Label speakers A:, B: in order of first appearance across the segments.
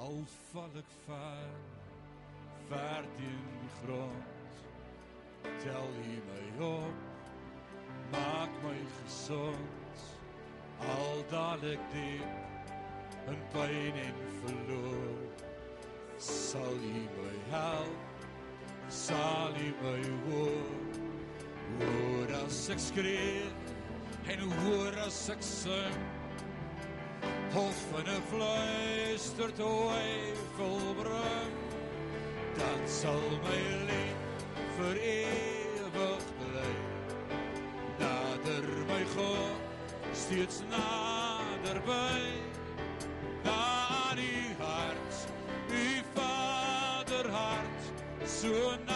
A: Al val ek ver, ver teen die grond. Tel U my op, maak my gesond. Al daal ek diep in pyn en verloor. Sal U my help, sal U my hoor. Hoor as ek skree en hoor as ek sing hof van 'n fluister twyfel bring dan sal my lied vir ewig bly nader my God steeds nader by na die hart u vader hart so naby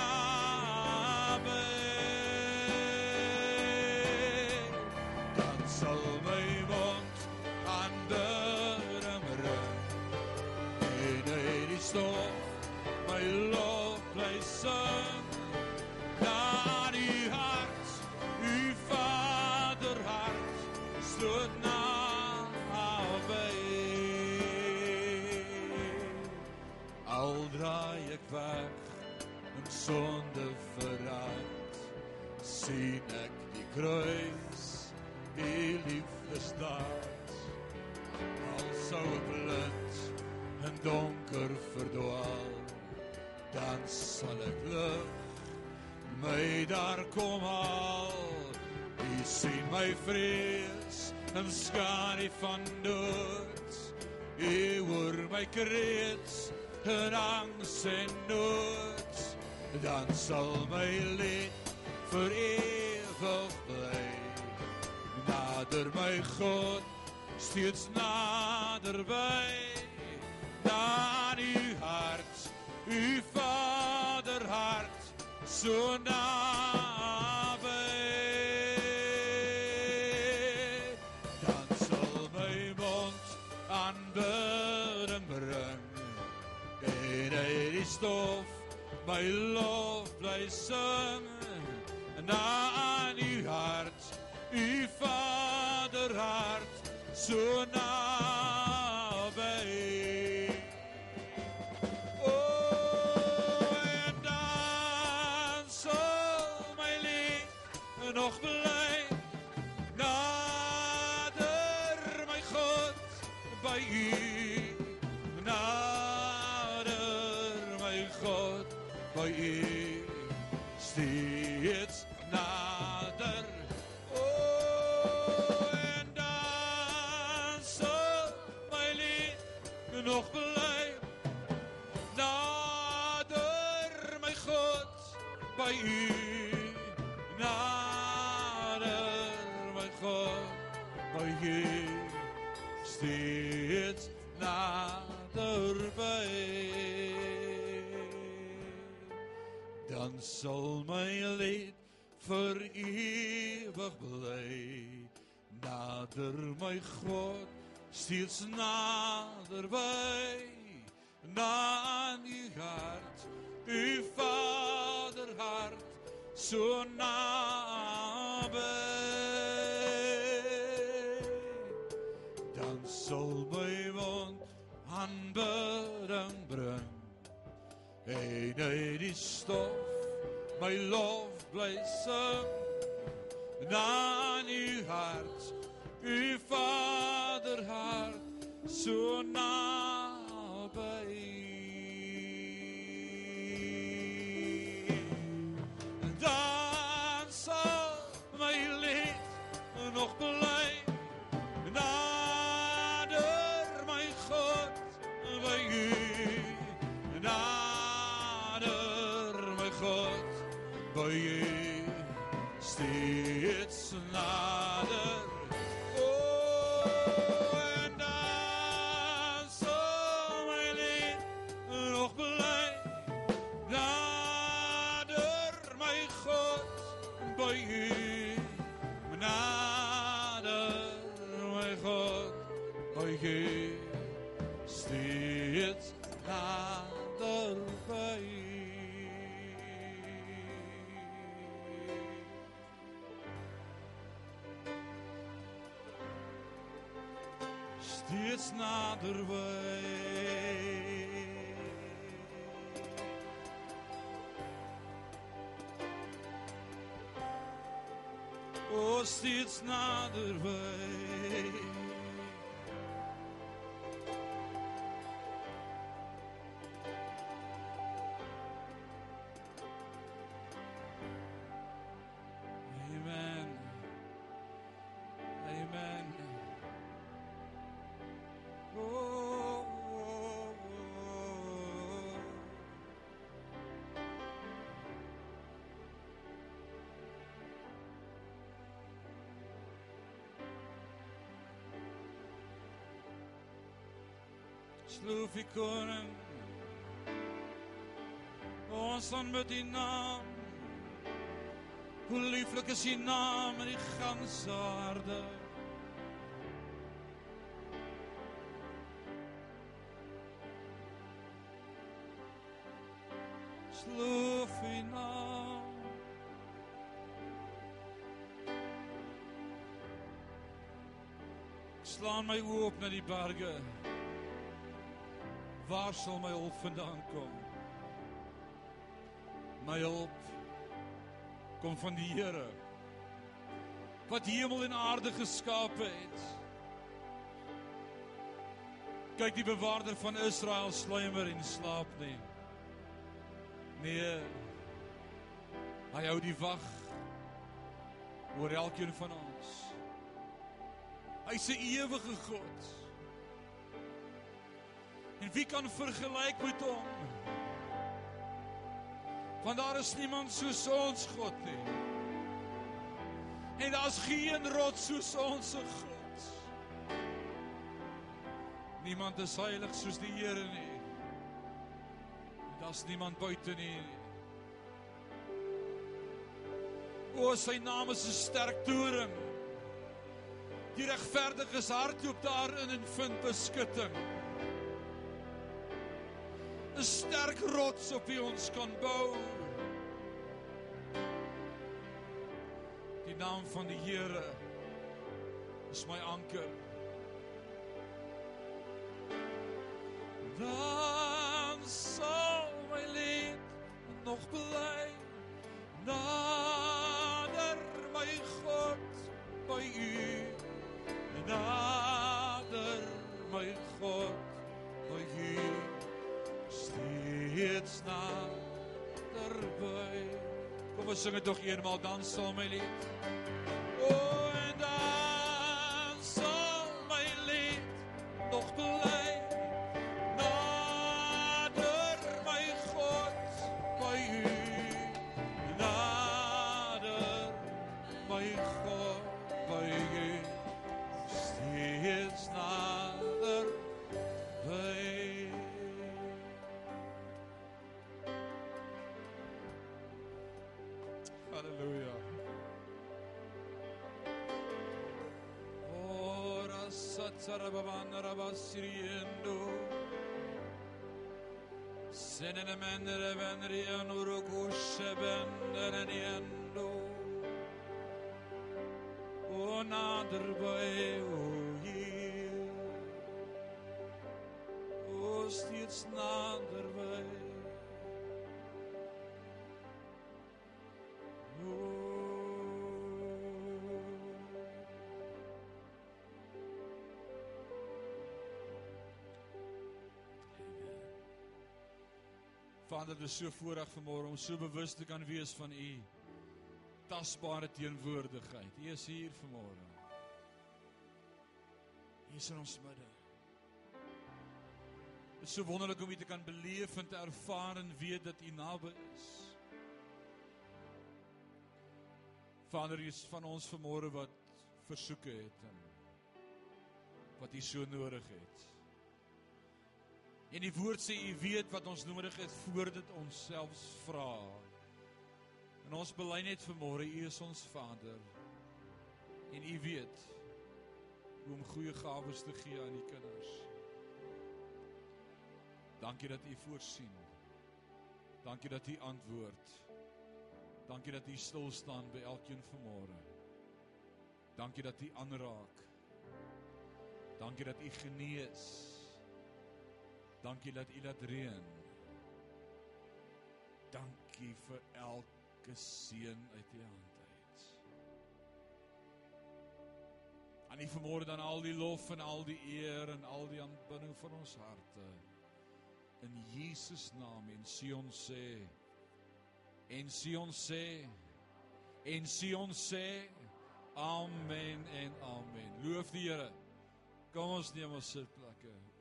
A: my daar kom al u sien my vrees en skare van dood. U hoor my kreet en angs en nood. Dan sal my lied vir ewig bly. Nader my God steeds naderby. Na u hart u so naby dan sal my mond aanbidding bring en uit die stof my lof bly sing na aan u hart u vader hart dan sal my lied vir ewig bly. Nader my God steeds naderby na aan u hart u vader hart so naby. Dan sal my mond aanbidding bring. En uit die stof my lof bly sing na aan u hart u vader hart so naby Sloof die koning. Ons aanbid die naam. Hoe lieflik is die naam in die ganse aarde. Sloof die naam. Slaan my oë op na die berge. Waar sal my hulp vandaan kom? My hulp kom van die Here wat hemel en aarde geskape het. Kyk die bewaarder van Israel sluimer en slaap nie. Nee. Hy hou die wag oor elkeen van ons. Hy's 'n ewige God. En wie kan vergelyk met hom? Want daar is niemand soos ons God nie. En daar's geen rots soos ons God. Niemand is heilig soos die Here nie. Daar's niemand buite nie. O, sy naam is 'n sterk toring. Die regverdiges hardloop daarin en vind beskutting. 'n sterk rots op wie ons kan bou. Die naam van die Here is my anker. Dan sal my lied nog bly steeds naderby. Kom ons sing dit nog eenmaal dan sal my lied. Satsarabavana rabasiriendo. Senene mendere venrien urugushe bendereniendo. O nader by o hier. O steeds nader Vader, dit is so voorreg vanmôre om so bewus te kan wees van u tasbare teenwoordigheid. U is hier vanmôre. U is in ons midde. Dit is so wonderlik om u te kan beleef en te ervaar en weet dat u naby is. Vader, u is van ons vanmôre wat versoeke het en wat u so nodig het. En die woord sê u weet wat ons nodig het voordat ons selfs vra. En ons bely net vanmôre u is ons Vader. En u weet hoe om goeie gawes te gee aan die kinders. Dankie dat u voorsien. Dankie dat u antwoord. Dankie dat u stil staan by elkeen vanmôre. Dankie dat u aanraak. Dankie dat u genees. Dankie dat u laat reën. Dankie vir elke seën uit u hand uit. Aan U vanmôre dan al die lof en al die eer en al die aanbidding van ons harte. In Jesus naam en Sion sê en Sion sê en Sion sê amen en amen. Loof die Here. Kom ons neem ons sitplekke.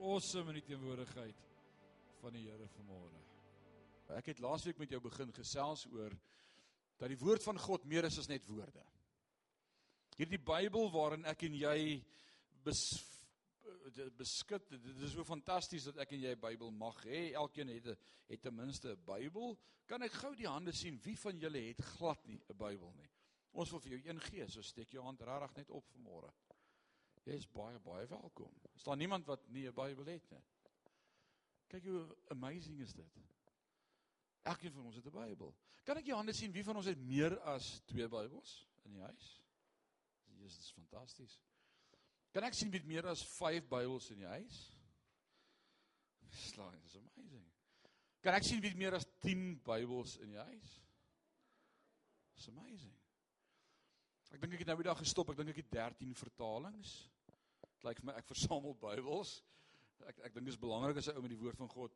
A: Awesome in die teenwoordigheid van die Here vanmôre. Ek het laasweek met jou begin gesels oor dat die woord van God meer is as net woorde. Hierdie Bybel waarin ek en jy bes, beskik, dit is so fantasties dat ek en jy 'n Bybel mag hê. Elkeen het het ten minste 'n Bybel. Kan ek gou die hande sien wie van julle het glad nie 'n Bybel nie? Ons wil vir jou een gee, so steek jou hand regtig net op vanmôre. Jy is baie baie welkom. Is daar niemand wat nie 'n Bybel het nie? Kyk hoe amazing is dit. Elkeen van ons het 'n Bybel. Kan ek jou hande sien wie van ons het meer as twee Bybels in die huis? Jesus, dit is fantasties. Kan ek sien wie het meer as 5 Bybels in die huis? Slaag, is amazing. Kan ek sien wie het meer as 10 Bybels in die huis? It's amazing. Ek dink ek het nou die dag gestop. Ek dink ek het 13 vertalings. Lyk vir my ek versamel Bybels. Ek ek dink dit is belangrik as 'n ou met die woord van God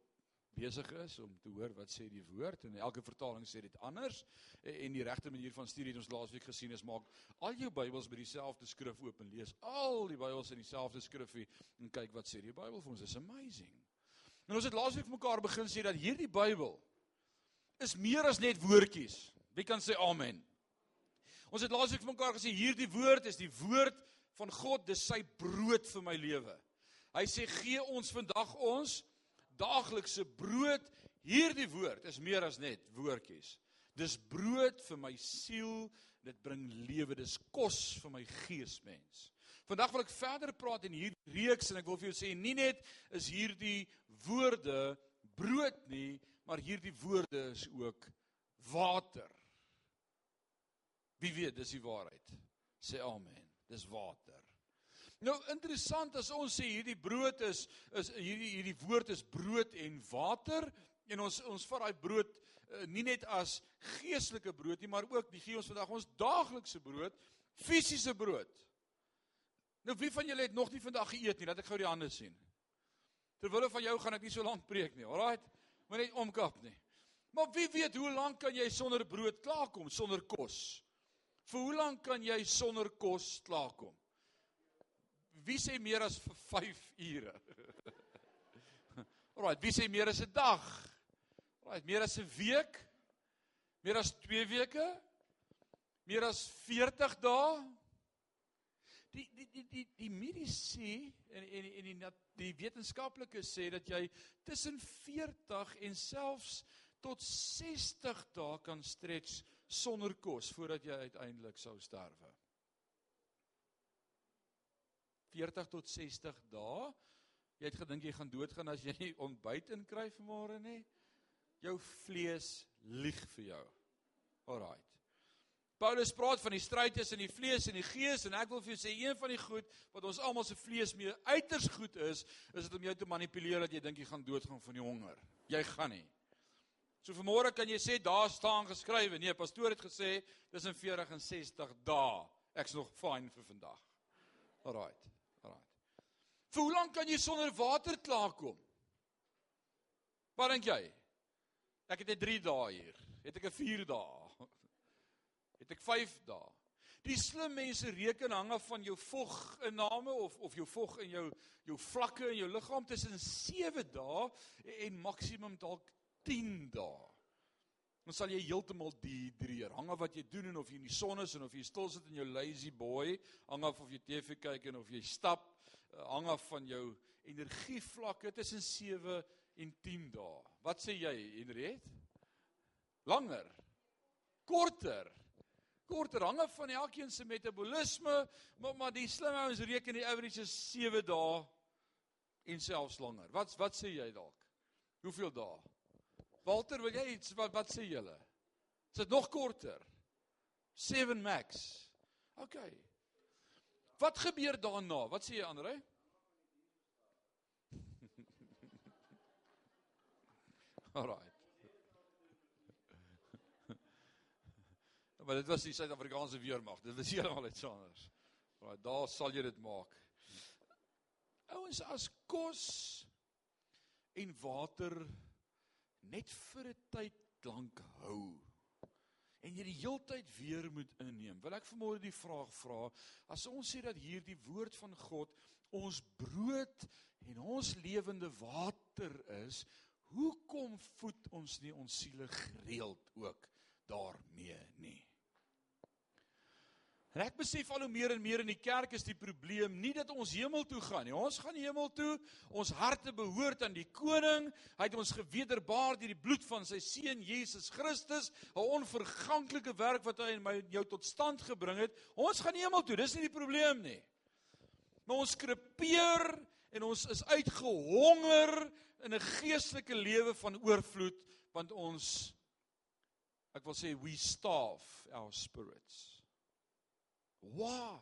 A: besig is om te hoor wat sê die woord en elke vertaling sê dit anders en die regte manier van studie het ons laasweek gesien is maak al jou Bybels by dieselfde skrif oop en lees al die Bybels in dieselfde skrifie en kyk wat sê die Bybel vir ons is amazing. En ons het laasweek vir mekaar begin sê dat hierdie Bybel is meer as net woordjies. Wie kan sê amen? Ons het laasweek vir mekaar gesê hierdie woord is die woord van God, dis sy brood vir my lewe. Hy sê gee ons vandag ons daaglikse brood. Hierdie woord is meer as net woordjies. Dis brood vir my siel, dit bring lewe, dis kos vir my geesmens. Vandag wil ek verder praat in hierdie reeks en ek wil vir jou sê nie net is hierdie woorde brood nie, maar hierdie woorde is ook water. Wie weet, dis die waarheid. Sê amen. Dis water. Nou interessant as ons sê hierdie brood is is hierdie hierdie woord is brood en water en ons ons vat daai brood uh, nie net as geestelike brood nie, maar ook die gee ons vandag ons daaglikse brood, fisiese brood. Nou wie van julle het nog nie vandag geëet nie? Laat ek gou die hande sien. Terwyl van jou gaan ek nie so lank preek nie. Alraait. Net omkap nie. Maar wie weet hoe lank kan jy sonder brood klaarkom, sonder kos? Vir hoe lank kan jy sonder kos klaarkom? Wie sê meer as vir 5 ure? Alraai, wie sê meer as 'n dag? Alraai, meer as 'n week? Meer as 2 weke? Meer as 40 dae? Die die die die die mediese en en en die die, die wetenskaplikes sê dat jy tussen 40 en selfs tot 60 dae kan stretch sonder kos voordat jy uiteindelik sou sterwe. 40 tot 60 dae. Jy het gedink jy gaan doodgaan as jy nie ontbyt inkry vanmôre nie. Jou vlees lieg vir jou. Alraait. Paulus praat van die stryd tussen die vlees en die gees en ek wil vir jou sê een van die goed wat ons almal se vlees mee uiters goed is, is dit om jou te manipuleer dat jy dink jy gaan doodgaan van die honger. Jy gaan nie. So vanmôre kan jy sê daar staan geskrywe. Nee, pastoor het gesê dis in 40 en 60 dae. Ek's nog fyn vir vandag. Alraait. Vir hoe lank kan jy sonder water klaarkom? Wat dink jy? Ek het net 3 dae hier. Het ek 'n 4 dae? Het ek 5 dae? Die slim mense reken hang af van jou voginname of of jou vog in jou jou vlakke in jou liggaam tussen 7 dae en maksimum dalk 10 dae. Dan sal jy heeltemal dehydreer. Hang af wat jy doen en of jy in die son is en of jy stil sit in jou lazy boy, hang af of jy TV kyk en of jy stap hang af van jou energievlakke tussen 7 en 10 dae. Wat sê jy, Henriet? Langer. Korter. Korter hang af van elkeen se metabolisme, maar maar die slim ouens reken die average is 7 dae en selfs langer. Wat wat sê jy dalk? Hoeveel dae? Walter, wil jy iets wat wat sê julle? Is dit nog korter? 7 max. OK. Wat gebeur daarna? Wat sê jy Andre? Alraai. Maar dit was die Suid-Afrikaanse weermag. Dit was heeltemal iets anders. Right, daar sal jy dit maak. Ouens as kos en water net vir 'n tyd lank hou en jy die heeltyd weer moet inneem. Wil ek vanmôre die vraag vra, as ons sê dat hierdie woord van God ons brood en ons lewende water is, hoekom voed ons nie ons siele gereeld ook daarmee nie? En ek besef al hoe meer en meer in die kerk is die probleem nie dat ons hemel toe gaan nie. Ons gaan hemel toe. Ons harte behoort aan die koning. Hy het ons gewederbaar deur die bloed van sy seun Jesus Christus, 'n onverganklike werk wat hy en my jou tot stand gebring het. Ons gaan hemel toe. Dis nie die probleem nie. Maar ons krepeer en ons is uitgehonger in 'n geestelike lewe van oorvloed want ons ek wil sê we starve our spirits. Why?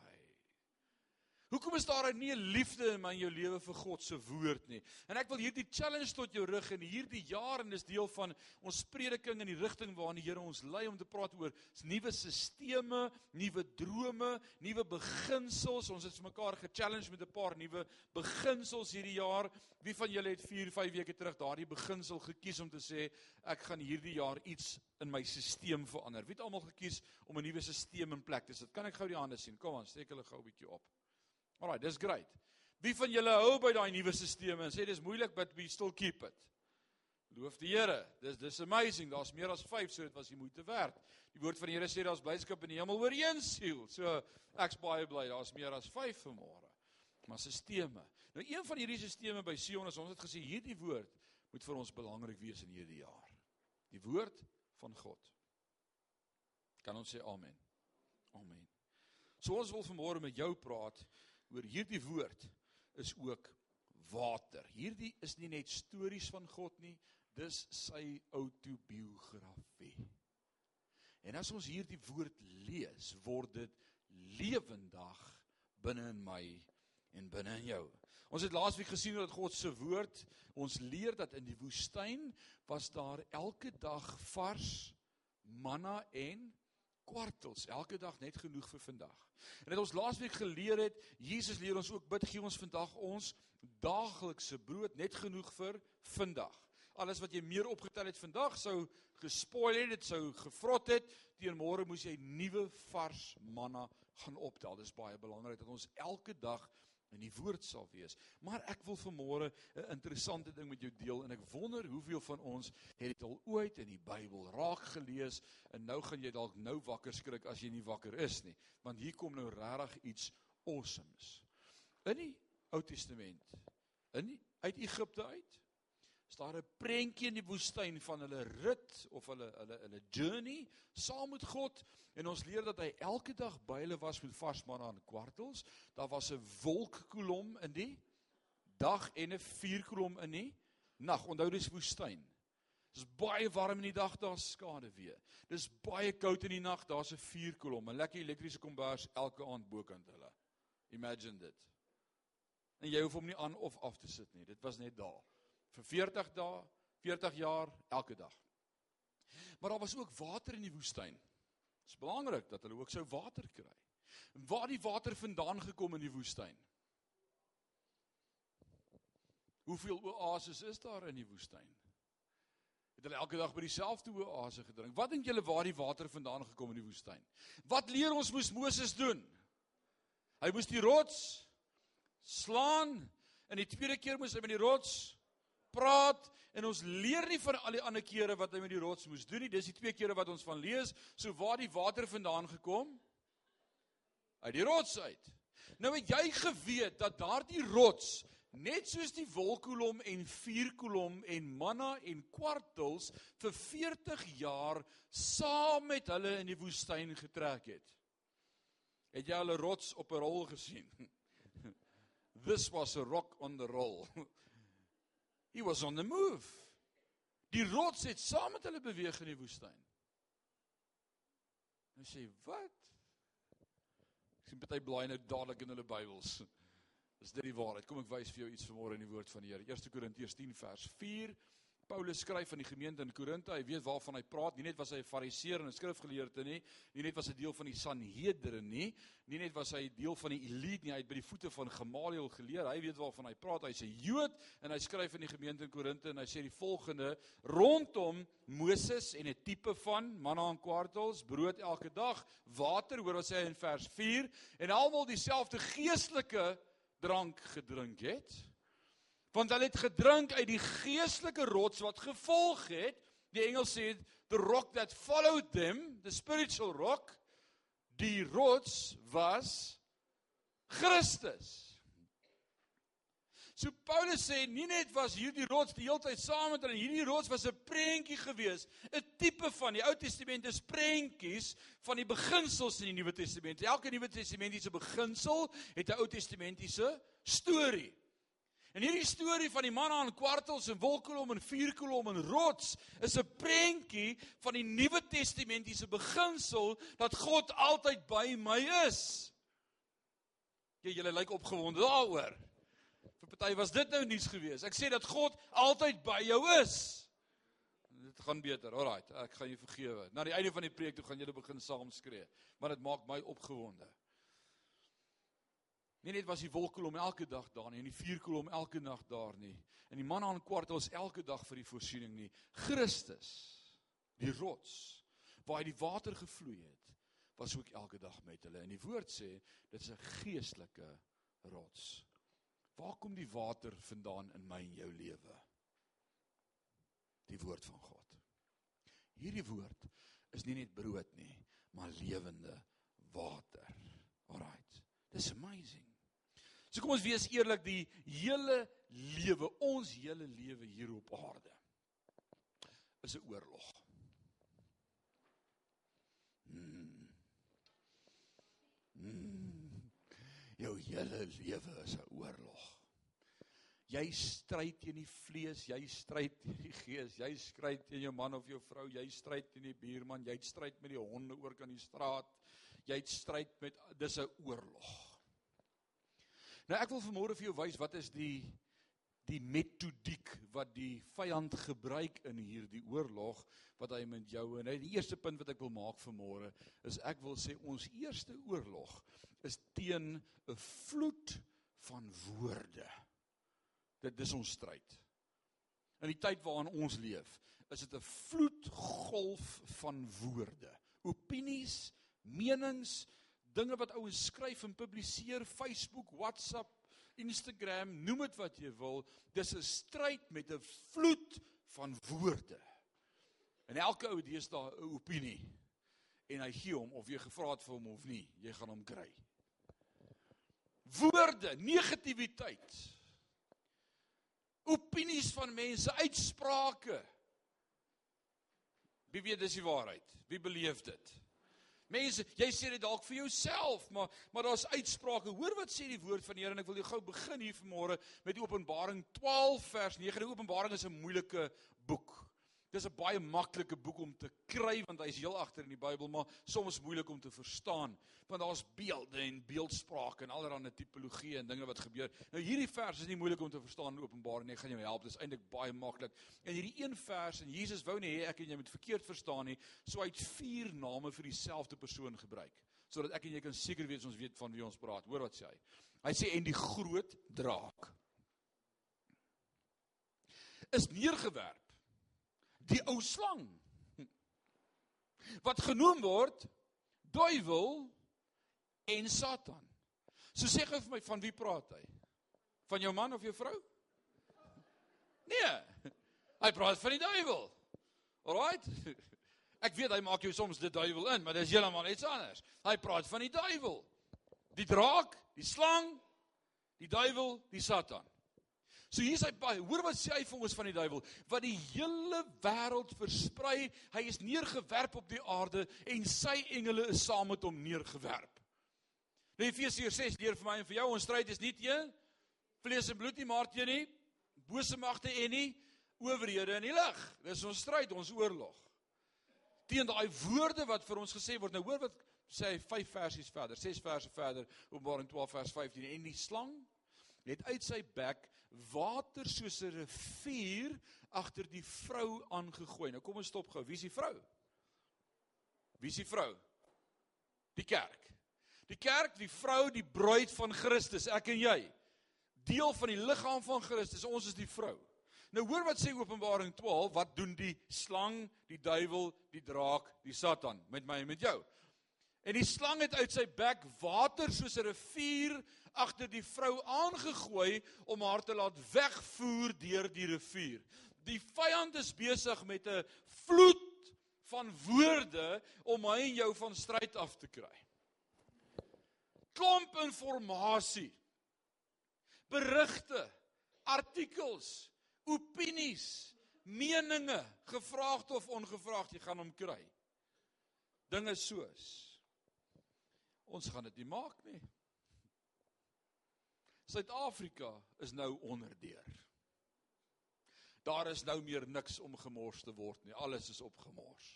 A: Hoekom is daar nie 'n liefde in my jou lewe vir God se woord nie? En ek wil hierdie challenge tot jou rig in hierdie jaar en dis deel van ons prediking in die rigting waarna die Here ons lei om te praat oor nuwe sisteme, nuwe drome, nuwe beginsels. Ons het mekaar ge-challenge met 'n paar nuwe beginsels hierdie jaar. Wie van julle het 4, 5 weke terug daardie beginsel gekies om te sê ek gaan hierdie jaar iets in my stelsel verander? Wie het almal gekies om 'n nuwe stelsel in plek te sit? Kan ek gou die hande sien? Kom aan, steek hulle gou 'n bietjie op. Alraai, dis great. Wie van julle hou by daai nuwe stelsel en sê dis moeilik but we still keep it. Loof die Here. Dis dis amazing. Daar's meer as 5, so dit was die moeite werd. Die woord van die Here sê daar's blydskap in die hemel oor een siel. So ek's baie bly daar's meer as 5 vanmôre. Maar stelsels. Nou een van hierdie stelsels by Sion is ons het gesê hierdie woord moet vir ons belangrik wees in hierdie jaar. Die woord van God. Kan ons sê amen. Amen. So ons wil vanmôre met jou praat oor hierdie woord is ook water. Hierdie is nie net stories van God nie, dis sy autobiografie. En as ons hierdie woord lees, word dit lewendig binne in my en binne in jou. Ons het laasweek gesien dat God se woord ons leer dat in die woestyn was daar elke dag vars manna en kwartels elke dag net genoeg vir vandag. En dit ons laasweek geleer het, Jesus leer ons ook bid gee ons vandag ons daaglikse brood net genoeg vir vandag. Alles wat jy meer opgetel het vandag sou gespoil het, dit sou gevrot het, teen môre moes jy nuwe vars manna gaan optel. Dit is baie belangrik dat ons elke dag in die woord sal wees. Maar ek wil vanmôre 'n interessante ding met jou deel en ek wonder hoeveel van ons het dit al ooit in die Bybel raak gelees en nou gaan jy dalk nou wakker skrik as jy nie wakker is nie, want hier kom nou regtig iets awesomes. In die Ou Testament, in die, uit Egipte uit, is daar 'n prentjie in die woestyn van hulle rit of hulle hulle hulle journey saam met God en ons leer dat hy elke dag by hulle was met vars manna en kwartels. Daar was 'n wolkkolom in die dag en 'n vuurkolom in die nag. Onthou dis woestyn. Dis baie warm in die dag, daar's skade weer. Dis baie koud in die nag, daar's 'n vuurkolom, 'n lekker elektriese kombers elke aand bokant hulle. Imagine dit. En jy hoef hom nie aan of af te sit nie. Dit was net daar vir 40 dae, 40 jaar elke dag. Maar daar was ook water in die woestyn. Dit is belangrik dat hulle ook sou water kry. Waar die water vandaan gekom in die woestyn? Hoeveel oases is daar in die woestyn? Het hulle elke dag by dieselfde oase gedrink? Wat dink julle waar die water vandaan gekom in die woestyn? Wat leer ons moes Moses doen? Hy moes die rots slaan en die tweede keer moes hy met die rots praat en ons leer nie van al die ander kere wat hy met die rots moes doen nie. Dis die twee kere wat ons van lees. So waar die water vandaan gekom? Uit die rots uit. Nou het jy geweet dat daardie rots net soos die wolkkolom en vuurkolom en manna en kwartels vir 40 jaar saam met hulle in die woestyn getrek het. Het jy al 'n rots op 'n rol gesien? This was a rock on the roll. He was on the move. Die rots het saam met hulle beweeg in die woestyn. Hy sê, "Wat?" Ek sien party blaai nou dadelik in hulle Bybels. Is dit die waarheid? Kom ek wys vir jou iets vanmôre in die woord van die Here. 1 Korintiërs 10 vers 4. Paulus skryf aan die gemeente in Korinte, hy weet waarvan hy praat. Nie net was hy 'n fariseer en 'n skrifgeleerde nie, nie net was hy deel van die Sanhedrin nie, nie net was hy deel van die elite nie, hy het by die voete van Gamaliel geleer. Hy weet waarvan hy praat. Hy's 'n Jood en hy skryf aan die gemeente in Korinte en hy sê die volgende: rondom Moses en 'n tipe van manna en kwartels, brood elke dag, water, hoor wat sê hy in vers 4, en almal dieselfde geestelike drank gedrink het want hulle het gedrink uit die geestelike rots wat gevolg het die engel sê the rock that followed them the spiritual rock die rots was Christus. So Paulus sê nie net was hierdie rots die hele tyd saam met hulle hierdie rots was 'n prentjie gewees 'n tipe van die Ou Testament is prentjies van die beginsels in die Nuwe Testament. Elke Nuwe Testamentiese beginsel het 'n Ou Testamentiese storie En hierdie storie van die man aan kwartels en wolkolom en vierkolom en rots is 'n prentjie van die Nuwe Testamentiese beginsel dat God altyd by my is. Ja, julle lyk opgewonde daaroor. Vir party was dit nou nuus geweest. Ek sê dat God altyd by jou is. Dit gaan beter. Alraai, ek gaan jou vergewe. Na die einde van die preek toe gaan julle begin saam skree, want dit maak my opgewonde. Nie net was die wolkkolom elke dag daar nie en die vuurkolom elke nag daar nie. En die man aan kwartels elke dag vir die voorsiening nie. Christus, die rots waar die water gevloei het, was ook elke dag met hulle. En die woord sê dit is 'n geestelike rots. Waar kom die water vandaan in my en jou lewe? Die woord van God. Hierdie woord is nie net brood nie, maar lewende water. Alraight. Dis amazing. So kom ons wees eerlik, die hele lewe, ons hele lewe hier op aarde is 'n oorlog. Hmm. Hmm. Jou hele lewe is 'n oorlog. Jy stry teen die vlees, jy stry teen die gees, jy stry teen jou man of jou vrou, jy stry teen die buurman, jy stry met die honde oor kan die straat. Jy stry met dis 'n oorlog. Nou ek wil vanmôre vir jou wys wat is die die metodiek wat die vyand gebruik in hierdie oorlog wat hy met jou en hy die eerste punt wat ek wil maak vanmôre is ek wil sê ons eerste oorlog is teen 'n vloed van woorde. Dit is ons stryd. In die tyd waarin ons leef, is dit 'n vloedgolf van woorde, opinies, menings, dinge wat ouens skryf en publiseer, Facebook, WhatsApp, Instagram, noem dit wat jy wil, dis 'n stryd met 'n vloed van woorde. En elke ou het daar 'n opinie en hy gee hom of jy gevra het vir hom of nie, jy gaan hom kry. Woorde, negativiteit. Opinies van mense, uitsprake. Wie weet dis die waarheid? Wie beleef dit? Mense, jy sê dit dalk vir jouself, maar maar daar's uitsprake. Hoor wat sê die woord van die Here en ek wil jou gou begin hier vanmôre met Openbaring 12 vers 9. Die Openbaring is 'n moeilike boek. Dis 'n baie maklike boek om te kry want hy's heel agter in die Bybel, maar soms moeilik om te verstaan want daar's beelde en beeldspraak en allerlei tipologie en dinge wat gebeur. Nou hierdie vers is nie moeilik om te verstaan in Openbaring nie. Ek gaan jou help. Dit is eintlik baie maklik. En hierdie een vers en Jesus wou nie hê ek en jy moet verkeerd verstaan nie. So hy het vier name vir dieselfde persoon gebruik sodat ek en jy kan seker wees ons weet van wie ons praat. Hoor wat sê hy? Hy sê en die groot draak is neergewerp die ou slang wat genoem word duiwel en satan. So sê gou vir my van wie praat hy? Van jou man of jou vrou? Nee. Hy praat van die duiwel. Alraight. Ek weet hy maak jou soms die duiwel in, maar dis heeltemal iets anders. Hy praat van die duiwel. Die draak, die slang, die duiwel, die satan. So hier's hy baie. Hoor wat sê hy vir ons van die duiwel? Wat die hele wêreld versprei, hy is neergewerp op die aarde en sy engele is saam met hom neergewerp. Nou Efesiërs 6 leer vir my en vir jou ons stryd is nie teen vlees en bloed nie, maar teen die bose magte en die owerhede in die lig. Dis ons stryd, ons oorlog. Teen daai woorde wat vir ons gesê word. Nou hoor wat sê hy 5 versies verder, 6 verse verder, Openbaring 12 vers 15 en die slang het uit sy bek water soos 'n rivier agter die vrou aangegooi. Nou kom ons stop gou. Wie is die vrou? Wie is die vrou? Die kerk. Die kerk, die vrou, die bruid van Christus, ek en jy. Deel van die liggaam van Christus. Ons is die vrou. Nou hoor wat sê Openbaring 12, wat doen die slang, die duiwel, die draak, die Satan met my en met jou? En die slang het uit sy bek water soos 'n rivier agter die vrou aangegooi om haar te laat wegvoer deur die rivier. Die vyand is besig met 'n vloed van woorde om my en jou van stryd af te kry. Klomp inligting. Berigte, artikels, opinies, meninge, gevraagd of ongevraagd, jy gaan hom kry. Dinge soos ons gaan dit nie maak nie. Suid-Afrika is nou onderdeur. Daar is nou meer niks om gemors te word nie. Alles is opgemors.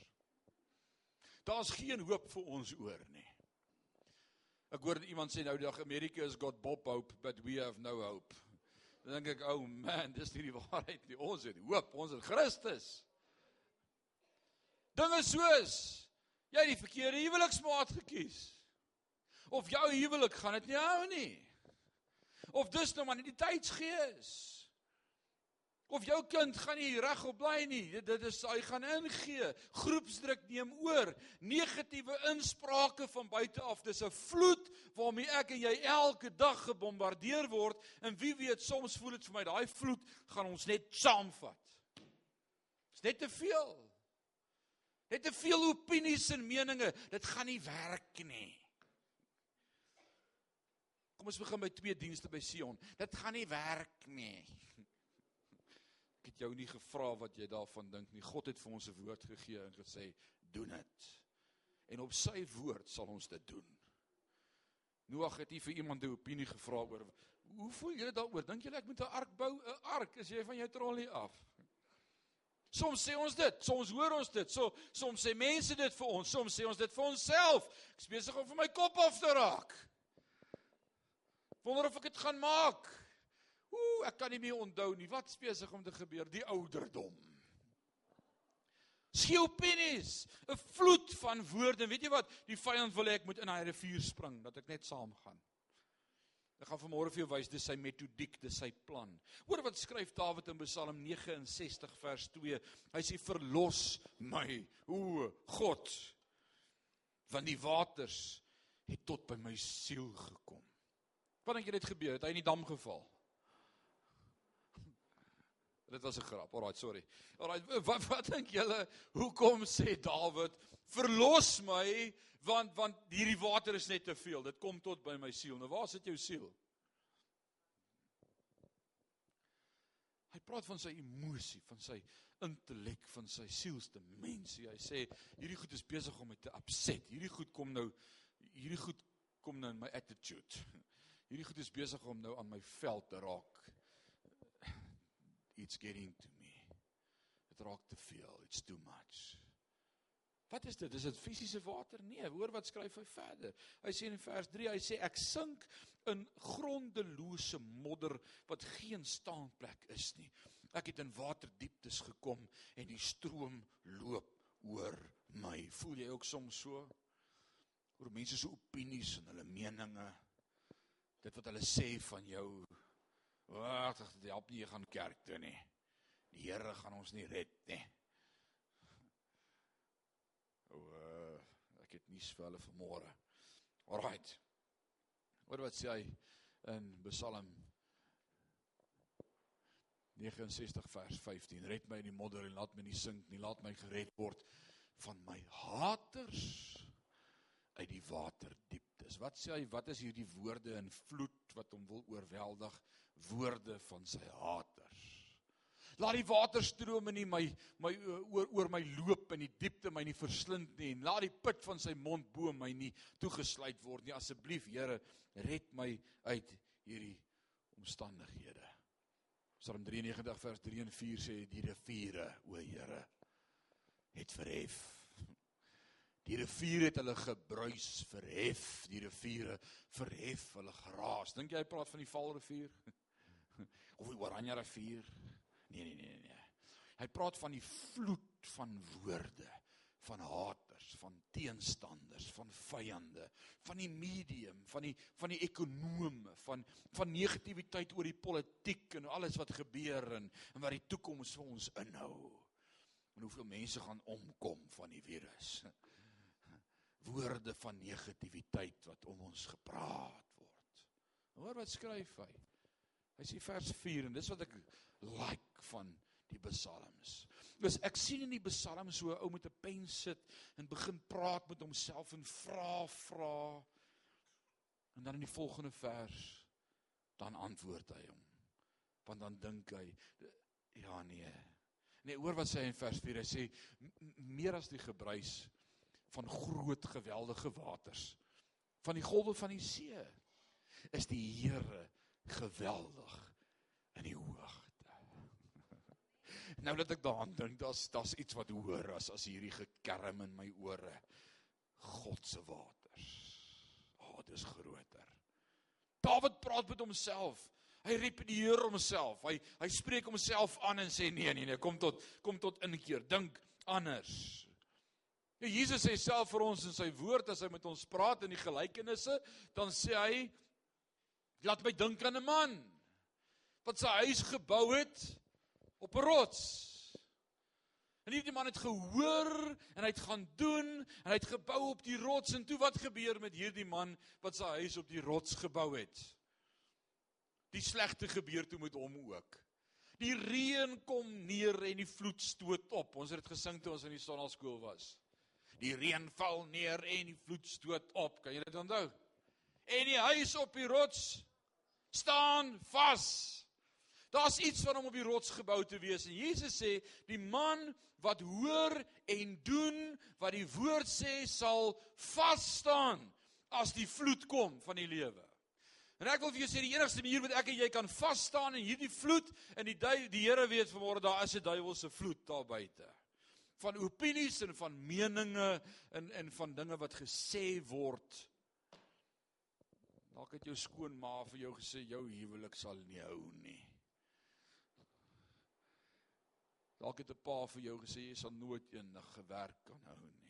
A: Daar's geen hoop vir ons oor nie. Ek hoor iemand sê nou die dag Amerika is got Bob hope but we have no hope. Dan dink ek, "Oh man, dis nie die waarheid nie. Ons het hoop. Ons het Christus." Dinge soos jy het die verkeerde huweliksmaat gekies. Of jou huwelik gaan dit nie hou nie. Of dis nou maar nie die tydsgees. Of jou kind gaan nie regop bly nie. Dit, dit is hy gaan ingee. Groepsdruk neem oor. Negatiewe insprake van buite af. Dis 'n vloed waarmee ek en jy elke dag gebombardeer word en wie weet soms voel dit vir my daai vloed gaan ons net saamvat. Dis net te veel. Net te veel opinies en meninge. Dit gaan nie werk nie. Kom ons begin by twee dienste by Sion. Dit gaan nie werk nie. Ek het jou nie gevra wat jy daarvan dink nie. God het vir ons 'n woord gegee en gesê, "Doen dit." En op sy woord sal ons dit doen. Noag het nie vir iemand 'n opinie gevra oor hoe voel julle daaroor? Dink julle ek moet 'n ark bou? 'n Ark is jy van jou trollie af? Soms sê ons dit, soms hoor ons dit, so soms sê mense dit vir ons, soms sê ons dit vir onsself. Ek is besig om vir my kop af te raak. Wonder of ek dit gaan maak. Ooh, ek kan nie meer onthou nie. Wat spesig om te gebeur? Die ouderdom. Skielik opinies, 'n vloed van woorde. Weet jy wat? Die vyand wil hê ek moet in daai rivier spring, dat ek net saam gaan. Ek gaan vanmôre vir jou wys dis sy metodiek, dis sy plan. Hoor wat skryf Dawid in Psalm 69 vers 2. Hy sê verlos my, o God, want die waters het tot by my siel gekom. Wat dink jy het gebeur? Het hy in die dam geval? Dit was 'n grap. Alraai, sorry. Alraai, wat wat dink julle? Hoekom sê Dawid, "Verlos my, want want hierdie water is net te veel. Dit kom tot by my siel." Nou waar sit jou siel? Hy praat van sy emosie, van sy intellek, van sy sielsdimensie. Hy sê hierdie goed is besig om my te upset. Hierdie goed kom nou hierdie goed kom nou in my attitude. Hierdie goed is besig om nou aan my vel te raak. It's getting to me. Dit raak te veel. It's too much. Wat is dit? Is dit fisiese water? Nee, hoor wat skryf hy verder. Hy sê in vers 3, hy sê ek sink in grondelose modder wat geen staanplek is nie. Ek het in waterdieptes gekom en die stroom loop oor my. Voel jy ook soms so? Oor mense se opinies en hulle meninge dit wat hulle sê van jou wag dit help nie jy gaan kerk toe nie. Die Here gaan ons nie red nie. O uh, ek het nuus vir hulle vanmôre. Alright. Hoor wat sê hy in Psalm 69 vers 15 red my in die modder en laat my nie sink nie. Laat my gered word van my haters uit die water diep is. Wat sê hy? Wat is hierdie woorde in vloed wat hom wil oorweldig? Woorde van sy haters. Laat die waterstrome nie my my oor oor my loop in die diepte my nie verslind nie en laat die put van sy mond bo my nie toegesluit word nie. Asseblief Here, red my uit hierdie omstandighede. Psalm 93 vers 3 en 4 sê die riviere, o Here, het verhef Die rivier het hulle gebruis verhef, die riviere verhef hulle geraas. Dink jy hy praat van die Vaalrivier? of die Oranje rivier? Nee nee nee nee. Hy praat van die vloed van woorde, van haters, van teenstanders, van vyande, van die medium, van die van die ekonome, van van negativiteit oor die politiek en alles wat gebeur en en wat die toekoms vir ons inhou. En hoeveel mense gaan omkom van die virus. Woorde van negativiteit wat om ons gepraat word. Hoor wat skryf hy? Hy sê vers 4 en dis wat ek like van die psalms. Dus ek sien in die psalms so 'n ou met 'n pen sit en begin praat met homself en vra vra en dan in die volgende vers dan antwoord hy hom. Want dan dink hy ja nee. Nee, hoor wat sê hy in vers 4. Hy sê meer as die gebruis van groot geweldige waters van die golwe van die see is die Here geweldig in die hoogte. Nou dat ek daaraan dink, daar's daar's iets wat hoor as as hierdie gekerm in my ore. God se waters. O, oh, dis groter. Dawid praat met homself. Hy repedieer homself. Hy hy spreek homself aan en sê nee nee nee, kom tot kom tot inkeer. Dink anders. Ja, Jesus sê self vir ons in sy woord as hy met ons praat in die gelykenisse, dan sê hy laat my dink aan 'n man wat sy huis gebou het op 'n rots. En hierdie man het gehoor en hy het gaan doen en hy het gebou op die rots en toe wat gebeur met hierdie man wat sy huis op die rots gebou het? Die slegte gebeur toe met hom ook. Die reën kom neer en die vloed stoot op. Ons het dit gesing toe ons in die sonnaskool was. Die reën val neer en die vloed stoot op. Kan jy dit onthou? En die huis op die rots staan vas. Daar's iets van hom op die rots gebou te wees en Jesus sê die man wat hoor en doen wat die woord sê sal vas staan as die vloed kom van die lewe. En ek wil vir jou sê die enigste manier wat ek en jy kan vas staan in hierdie vloed en die die Here weet vanmôre daar is 'n duiwelse vloed daar buite. Van opinies en van meninge en en van dinge wat gesê word. Dalk het jou skoonma vir jou gesê jou huwelik sal nie hou nie. Dalk het 'n pa vir jou gesê jy sal nooit eendag gewerk kan hou nie.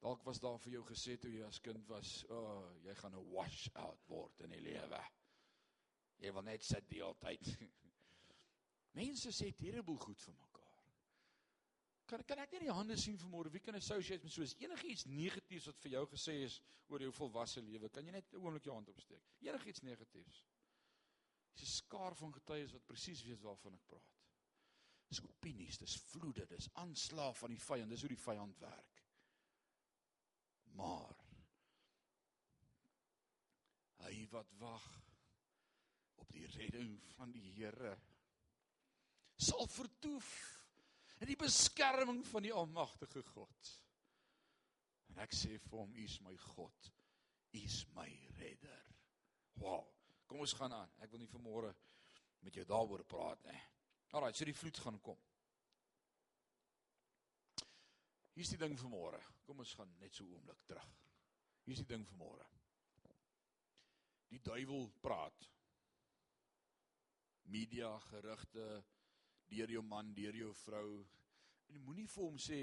A: Dalk was daar vir jou gesê toe jy as kind was, o, oh, jy gaan 'n wash out word in die lewe. Jy wil net sit die hele tyd. Mense sê terrible goed vir mekaar. Kan kan ek net die hande sien vanmôre? Wie kan associate met soos enigiets negatiefs wat vir jou gesê is oor jou volwasse lewe? Kan jy net 'n oomblik jou hand opsteek? Enigiets negatiefs. Dis 'n skaar van getuies wat presies weet waarvan ek praat. Dis opinies, dis vloede, dis aanslag van die vyand, dis hoe die vyand werk. Maar hy wat wag op die redding van die Here sal vertoef in die beskerming van die almagtige God. En ek sê vir hom, U is my God. U is my redder. Wow. Kom ons gaan aan. Ek wil nie vanmôre met jou daaroor praat nie. Alraai, so die vloed gaan kom. Hier's die ding vir môre. Kom ons gaan net so oomblik terug. Hier's die ding vir môre. Die duiwel praat. Media gerugte deur jou man, deur jou vrou. En moenie vir hom sê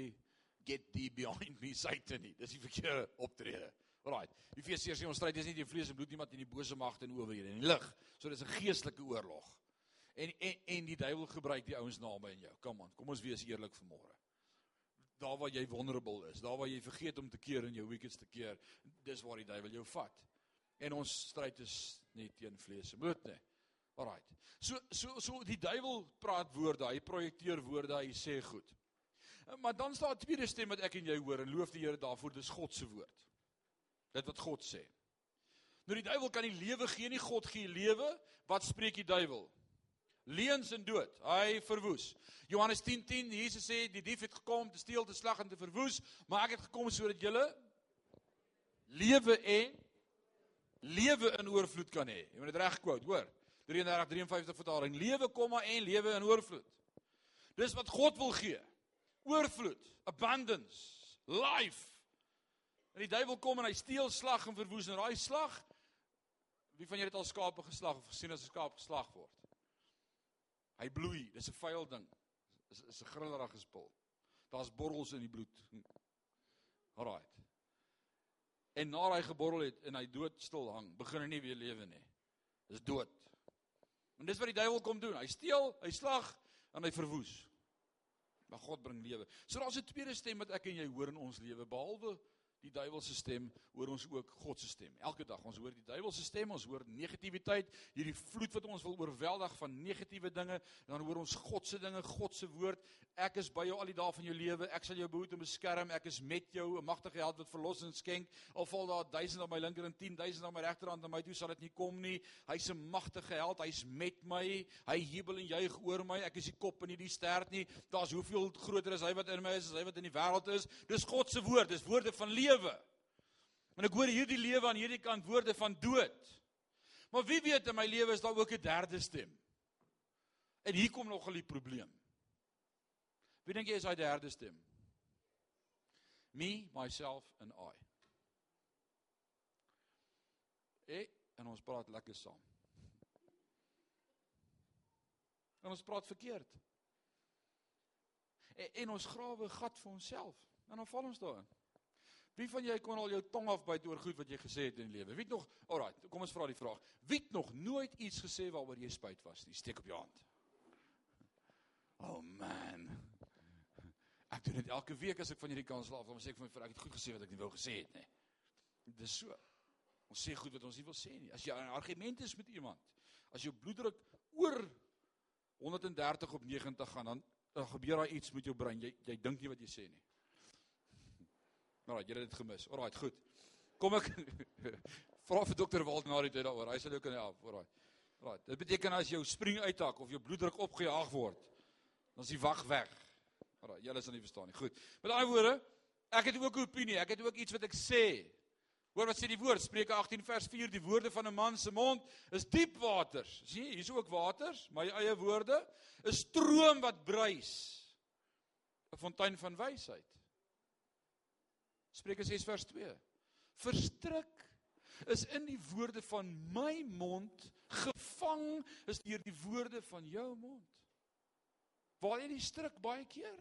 A: get thee behind me Satan nie. Dis die verkeerde optrede. Alraai. Efesiërs sê ons stryd is nie teen vlees en bloed nie, maar teen die bose magte en owerhede en die lig. So dis 'n geestelike oorlog. En en en die duiwel gebruik die ouens naby in jou. Kom aan, kom ons wees eerlik vanmôre. Daar waar jy vulnerable is, daar waar jy vergeet om te keer en jou weakest te keer, dis waar die duiwel jou vat. En ons stryd is nie teen vlees en bloed nie. Alraight. So so so die duiwel praat woorde, hy projekteer woorde, hy sê goed. Maar dan staan 'n tweede stem wat ek en jy hoor en loof die Here daarvoor, dis God se woord. Dit wat God sê. Nou die duiwel kan nie lewe gee nie, God gee lewe. Wat spreek die duiwel? leuns en dood. Hy verwoes. Johannes 10:10 10, Jesus sê die dief het gekom om te steel, te slag en te verwoes, maar ek het gekom sodat julle lewe en lewe in oorvloed kan hê. Jy moet dit reg quote, hoor. 33:53 vertaling. Lewe komma en lewe in oorvloed. Dis wat God wil gee. Oorvloed, abundance, life. En die duiwel kom en hy steel, slag en verwoes en daai slag Wie van julle het al skape geslag of gesien as 'n skaap geslag word? Hy bloei, dis 'n vuil ding. is is 'n grillerige spul. Daar's borrels in die bloed. Alraai. En na hy geborrel het en hy dood stil hang, begin hy nie weer lewe nie. Dis dood. En dis wat die duiwel kom doen. Hy steel, hy slag en hy verwoes. Maar God bring lewe. So daar's 'n tweede stem wat ek en jy hoor in ons lewe behalwe die duiwelse stem, hoor ons ook God se stem. Elke dag ons hoor die duiwelse stem, ons hoor negativiteit, hierdie vloed wat ons wil oorweldig van negatiewe dinge, dan hoor ons God se dinge, God se woord. Ek is by jou al die dae van jou lewe. Ek sal jou behoed en beskerm. Ek is met jou, 'n magtige held wat verlossing skenk. Al val daar 1000 aan my linker en 10000 aan my regterhand, na my toe sal dit nie kom nie. Hy's 'n magtige held. Hy's met my. Hy jubel en juig oor my. Ek is die kop en nie die stert nie. Daar's hoeveel groter is hy wat in my is as hy wat in die wêreld is. Dis God se woord. Dis woorde van lewe lewe. En ek hoor hierdie lewe aan hierdie kant woorde van dood. Maar wie weet in my lewe is daar ook 'n derde stem. En hier kom nogal die probleem. Wie dink jy is daai derde stem? Me, myself and I. Ek en ons praat lekker saam. En ons praat verkeerd. En, en ons grawe gat vir onsself. En dan val ons daarin. Wie van jy kon al jou tong afbyt oor goed wat jy gesê het in die lewe? Wie het nog, alraai, kom ons vra die vraag. Wie het nog nooit iets gesê waaroor jy spyt was nie? Steek op jou hand. Oh man. Ek doen dit elke week as ek van hierdie kans slaap, dan sê ek vir my vrou, ek het goed gesê wat ek nie wou gesê het nie. Dis so. Ons sê goed wat ons nie wil sê nie. As jy 'n argument is met iemand, as jou bloeddruk oor 130 op 90 gaan, dan dan gebeur daar iets met jou brein. Jy jy dink nie wat jy sê nie. Nou, jy het dit gemis. Alraai, goed. Kom ek vra vir dokter Wald na die tyd daaroor. Hy sal jou kan help. Alraai. Alraai. Dit beteken as jou spring uithak of jou bloeddruk opgejaag word, dan is die wag weg. Alraai, julle sal nie verstaan nie. Goed. Met daai woorde, ek het ook 'n opinie. Ek het ook iets wat ek sê. Hoor wat sê die woord? Spreuke 18 vers 4, die woorde van 'n man se mond is diep waters. Sien jy, hier's ook waters, my eie woorde, 'n stroom wat bruis. 'n Fontein van wysheid. Spreuke 6 vers 2. Verstrik is in die woorde van my mond gevang is deur die woorde van jou mond. Waar jy die strik baie keer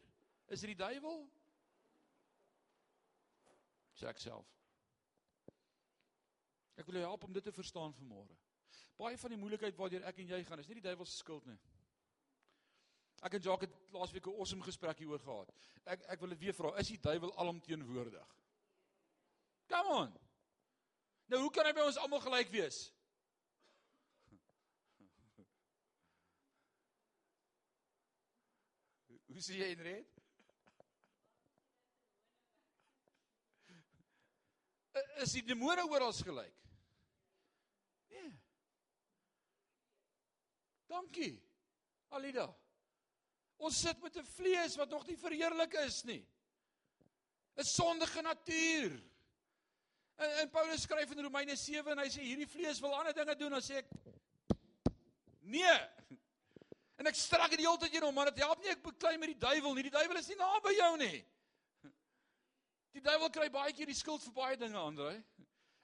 A: is dit die duiwel. Sê ek self. Ek wil jou help om dit te verstaan vanmôre. Baie van die moeilikheid waardeur ek en jy gaan is nie die duiwel se skuld nie. Ek en Jacques het laasweek 'n awesome gesprek hieroor gehad. Ek ek wil dit weer vra, is die duiwel alomteenwoordig? Come on. Nou hoe kan hy by ons almal gelyk wees? Hoe sê jy Henriet? Is die demone oral gelyk? Nee. Dankie. Alida. Ons sit met 'n vlees wat nog nie verheerlik is nie. 'n Sondige natuur. En, en Paulus skryf in Romeine 7 en hy sê hierdie vlees wil ander dinge doen, dan sê ek nee. En ek strak dit die hele tyd in hom, maar dit help nie ek beklei met die duiwel nie. Die duiwel is nie naby jou nie. Die duiwel kry baie keer die skuld vir baie dinge, Andre.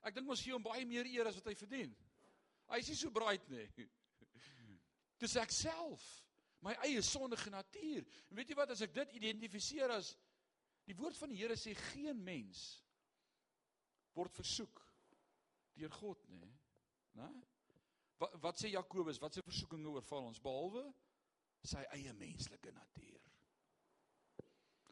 A: Ek dink mos gee hom baie meer eer as wat hy verdien. Hy is nie so braai nie. Dis ek self, my eie sondige natuur. En weet jy wat as ek dit identifiseer as die woord van die Here sê geen mens word versoek deur God, nê? Né? Wat wat sê Jakobus? Wat se versoekinge oorval ons behalwe sy eie menslike natuur?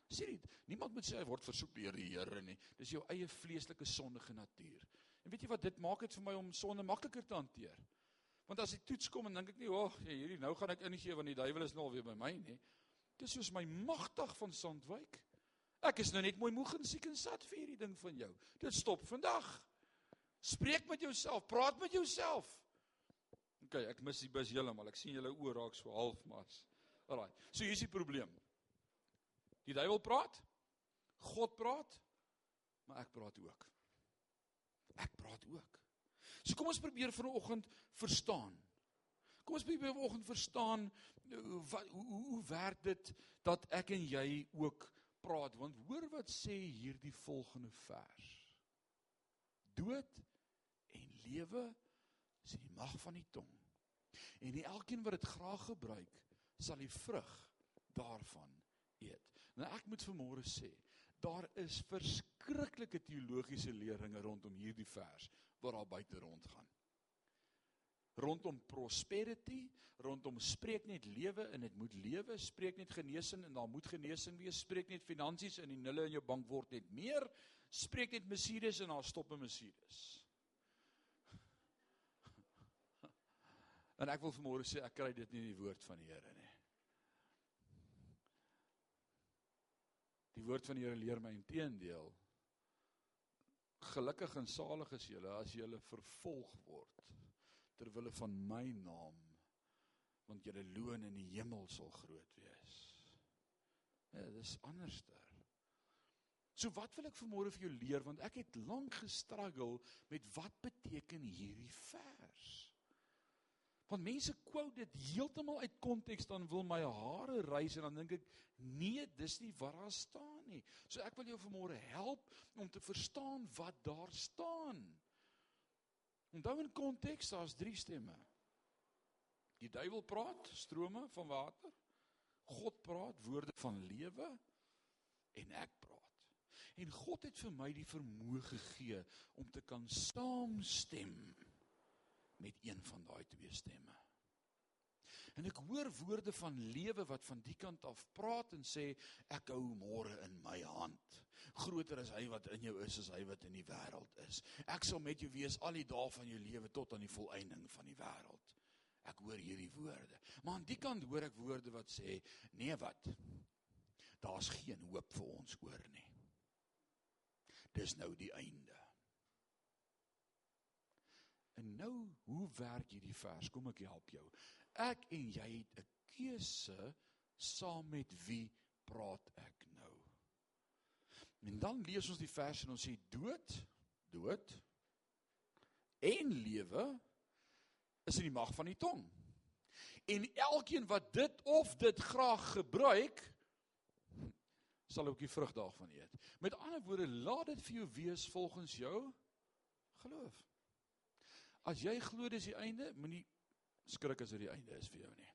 A: Sê dit, niemand moet sê hy word versoek deur die Here nie. Dis jou eie vleeslike sondige natuur. En weet jy wat dit maak dit vir my om sonde makliker te hanteer? Want as ek toets kom en dink ek nie, "Ag, oh, hierdie nou gaan ek ingee want die duiwel is nou al weer by my nie." Dis soos my magtig van sondwyk. Ek is nou net mooi moeg en siek en sat vir hierdie ding van jou. Dit stop vandag. Spreek met jouself, praat met jouself. OK, ek mis die bus heeltemal. Ek sien julle oë raak so half mas. Alraai. So hier is die probleem. Die duiwel praat. God praat. Maar ek praat ook. Ek praat ook. So kom ons probeer vanoggend verstaan. Kom ons probeer vanoggend verstaan eh, wat hoe hoe, hoe werk dit dat ek en jy ook praat want hoor wat sê hierdie volgende vers. Dood en lewe is in die mag van die tong. En nie elkeen wat dit graag gebruik sal die vrug daarvan eet. Nou ek moet vanmôre sê, daar is verskriklike teologiese leringe rondom hierdie vers wat daar buite rondgaan. Rondom prosperity, rondom spreek net lewe en dit moet lewe, spreek net genesing en daar moet genesing wees, spreek net finansies en die nulle in jou bank word net meer, spreek net Mercedes en daar stop 'n Mercedes. En ek wil vanmôre sê ek kry dit nie in die woord van die Here nie. Die woord van die Here leer my inteendeel. Gelukkig en salig is julle as julle vervolg word ter wille van my naam want julle loon in die hemel sal groot wees. Ja, dis anderster. So wat wil ek vanmôre vir jou leer want ek het lank gestruggle met wat beteken hierdie vers? Want mense quote dit heeltemal uit konteks dan wil my hare rys en dan dink ek nee, dis nie wat daar staan nie. So ek wil jou vanmôre help om te verstaan wat daar staan. Onthou in konteks daar's drie stemme. Die duiwel praat strome van water. God praat woorde van lewe en ek praat. En God het vir my die vermoë gegee om te kan saamstem met een van daai twee stemme. En ek hoor woorde van lewe wat van die kant af praat en sê ek hou môre in my hand. Groter is hy wat in jou is as hy wat in die wêreld is. Ek sal met jou wees al die dae van jou lewe tot aan die volëinding van die wêreld. Ek hoor hierdie woorde. Maar aan die kant hoor ek woorde wat sê nee wat? Daar's geen hoop vir ons oor nie. Dis nou die einde. En nou, hoe werk hierdie vers? Kom ek help jou. Ek en jy het 'n keuse saam met wie praat ek? En dan lees ons die vers en ons sê dood, dood en lewe is in die mag van die tong. En elkeen wat dit of dit graag gebruik, sal ook die vrug daarvan eet. Met ander woorde, laat dit vir jou wees volgens jou geloof. As jy glo dis die einde, moenie skrik as dit die einde is vir jou nie.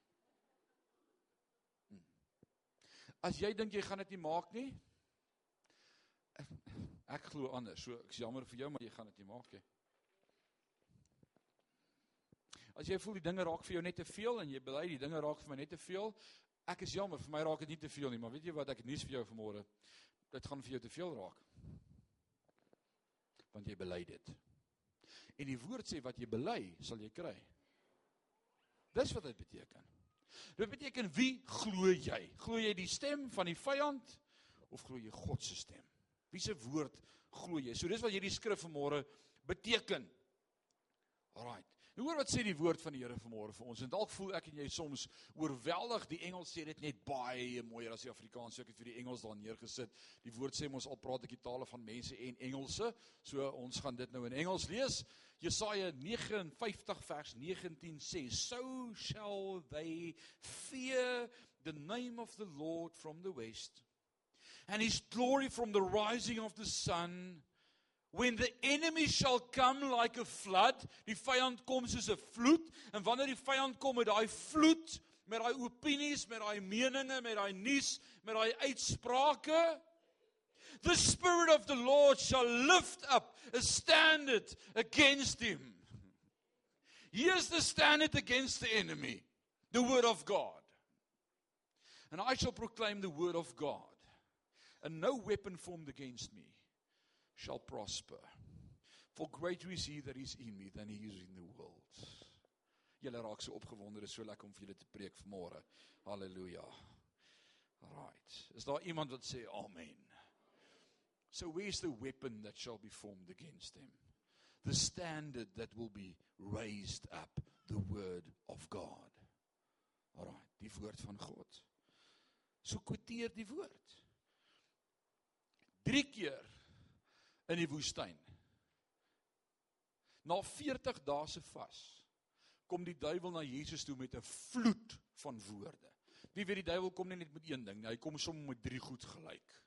A: Hm. As jy dink jy gaan dit nie maak nie, ek glo anders. So ek's jammer vir jou, maar jy gaan dit nie maak nie. As jy voel die dinge raak vir jou net te veel en jy bely die dinge raak vir my net te veel, ek is jammer, vir my raak dit nie te veel nie, maar weet jy wat ek nuus vir jou vanmôre? Dit gaan vir jou te veel raak. Want jy bely dit. En die woord sê wat jy bely, sal jy kry. Dis wat dit beteken. Dit beteken wie glo jy? Glo jy die stem van die vyand of glo jy God se stem? Wie se woord glo jy? So dis wat hierdie skrif vanmôre beteken. Alraai. Nou hoor wat sê die woord van die Here vanmôre vir ons. En dalk voel ek en jy soms oorweldig. Die Engels sê dit net baie mooier as die Afrikaans. So ek het vir die Engels daar neergesit. Die woord sê mos al praat ek die tale van mense en Engelse. So ons gaan dit nou in Engels lees. Jesaja 59 vers 19 sê, "So shall they fear the name of the Lord from the west, and his glory from the rising of the sun." When the enemy shall come like a flood, die vyand kom soos 'n vloed en wanneer die vyand kom met daai vloed, met daai opinies, met daai meninge, met daai nuus, met daai uitsprake, the spirit of the Lord shall lift up a standard against him. Here's the standard against the enemy, the word of God. And I shall proclaim the word of God, and no weapon formed against me shall prosper. For greater is he that is in me than he is in the world. Julle raak so opgewonde, dit is so lekker om vir julle te preek vanmôre. Halleluja. Right. Is daar iemand wat sê amen? So where's the weapon that shall be formed against him? The standard that will be raised up, the word of God. Alright, die woord van God. So kwoteer die woord. 3 keer in die woestyn. Na 40 dae se vas kom die duiwel na Jesus toe met 'n vloed van woorde. Wie weet die duiwel kom nie net met een ding nie, hy kom sommer met drie goed gelyk.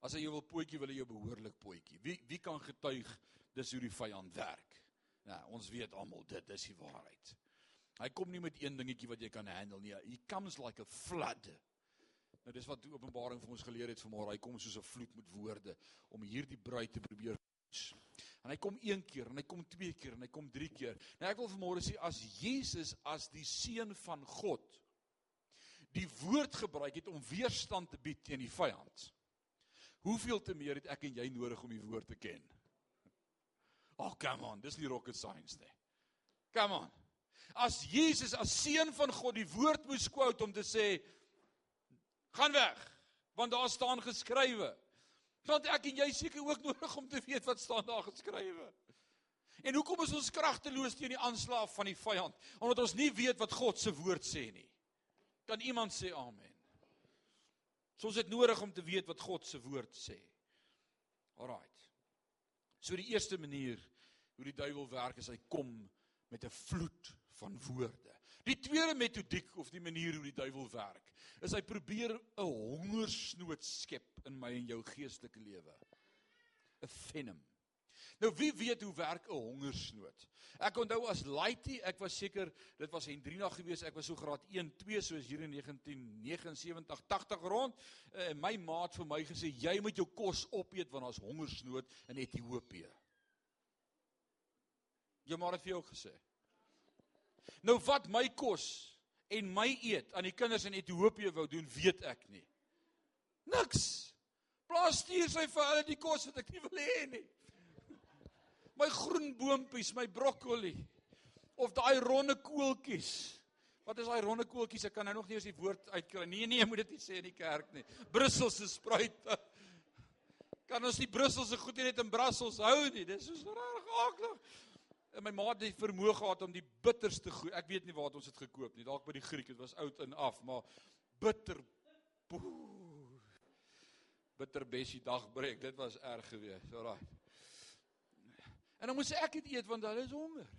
A: As hy jou wil potjie, wil hy jou behoorlik potjie. Wie wie kan getuig dis hoe die vyand werk? Ja, ons weet almal dit is die waarheid. Hy kom nie met een dingetjie wat jy kan handle nie. He comes like a flood. Nou dis wat die Openbaring vir ons geleer het vanmôre. Hy kom soos 'n vloed met woorde om hierdie bruid te probeer En hy kom een keer en hy kom twee keer en hy kom drie keer. Nou ek wil vanmôre sê as Jesus as die seun van God die woord gebruik het om weerstand te bied teen die vyand. Hoeveel te meer het ek en jy nodig om die woord te ken? Oh, come on, dis nie rocket science nie. Come on. As Jesus as seun van God die woord moes quote om te sê gaan weg, want daar staan geskrywe. Want ek en jy seker ook nodig om te weet wat staan daar geskrywe. En hoekom is ons kragteloos teen die aanslag van die vyand? Omdat ons nie weet wat God se woord sê nie. Kan iemand sê amen? So ons het nodig om te weet wat God se woord sê. Alraight. So die eerste manier hoe die duiwel werk is hy kom met 'n vloed van woorde. Die tweede metodiek of die manier hoe die duiwel werk, is hy probeer 'n hongersnood skep in my en jou geestelike lewe. 'n Venom. Nou wie weet hoe werk 'n hongersnood? Ek onthou as laity, ek was seker dit was Hendrina gewees, ek was so graad 1, 2 soos hier in 1979, 80 rond. En my maat vir my gesê jy moet jou kos opeet want daar's hongersnood in Ethiopië. Jy maar het vir jou gesê. Nou wat my kos en my eet aan die kinders in Ethiopië wou doen, weet ek nie. Niks. Plaas stuur sy vir hulle die kos wat ek nie wil hê nie my groen boontjies, my broccoli of daai ronde koeltjies. Wat is daai ronde koeltjies? Ek kan nou nog nie eens die woord uitkry. Nee nee, jy moet dit nie sê in die kerk nie. Brusselse spruite. Kan ons die Brusselse goed net in Brussels hou nie? Dis so reg aklig. My ma het die vermoë gehad om die bitterste goed. Ek weet nie waar ons dit gekoop nie. Dalk by die Griek. Dit was oud en af, maar bitter. Bitter bessie dagbreek. Dit was erg geweest. Alraai. En dan moet ek dit eet want hulle is honger.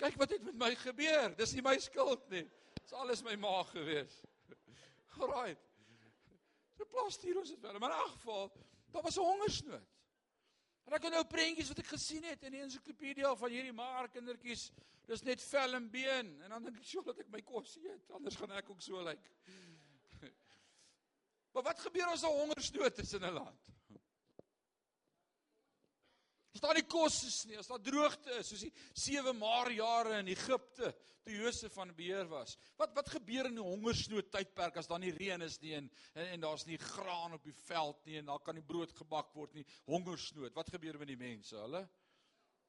A: Kyk wat het met my gebeur. Dis nie my skuld nie. Dis alles my ma gewees. Alraai. So plaas hier ons dit wel. Maar in elk geval, daar was 'n hongersnood. En ek het nou prentjies wat ek gesien het in die ensiklopedia van hierdie maar kindertjies. Dis net vel en been en dan dink ek, "Sjoe, dat ek my kos eet, anders gaan ek ook so lyk." Like. Maar wat gebeur as 'n hongersnood is in 'n land? As daar nie kos is nie, as daar droogte is, soos die 7 maar jare in Egipte toe Josef van beheer was. Wat wat gebeur in die hongersnood tydperk as daar nie reën is nie en en, en daar's nie graan op die veld nie en daar kan nie brood gebak word nie. Hongersnood. Wat gebeur met die mense? Hulle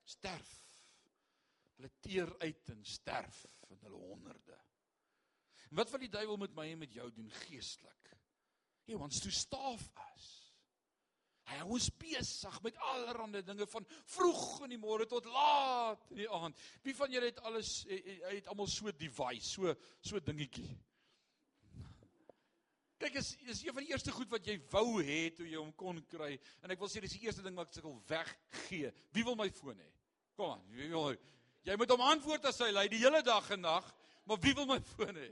A: sterf. Hulle teer uit en sterf in hulle honderde. En wat wil die duiwel met my en met jou doen geestelik? Hy wants to starve us. Hy hou ons besig met allerlei dinge van vroeg in die môre tot laat in die aand. Wie van julle het alles hy het almal so device, so so dingetjie. Kyk is is een van die eerste goed wat jy wou hê toe jy hom kon kry en ek wil sê dis die eerste ding wat ek sukkel weggee. Wie wil my foon hê? Kom aan, wie wil Jy moet hom antwoord as hy lei die hele dag en nag, maar wie wil my foon hê?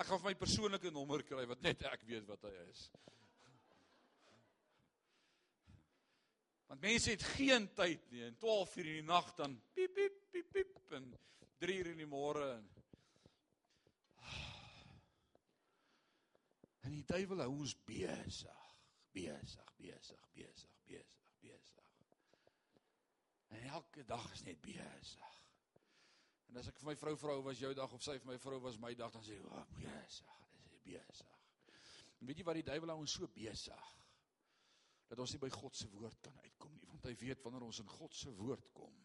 A: Ek gaan my persoonlike nommer kry wat net ek weet wat hy is. Want mense het geen tyd nie. In 12 uur in die nag dan piep piep piep piep en 3 uur in die môre en En die duiwel hou ons besig, besig, besig, besig, besig, besig. En elke dag is net besig. En as ek vir my vrou vra hoe was jou dag of sy vir my vrou was my dag dan sê sy, "O, oh, besig, dis besig." En weet jy wat die duiwel hou ons so besig dat ons nie by God se woord kan uitkom nie, want hy weet wanneer ons in God se woord kom,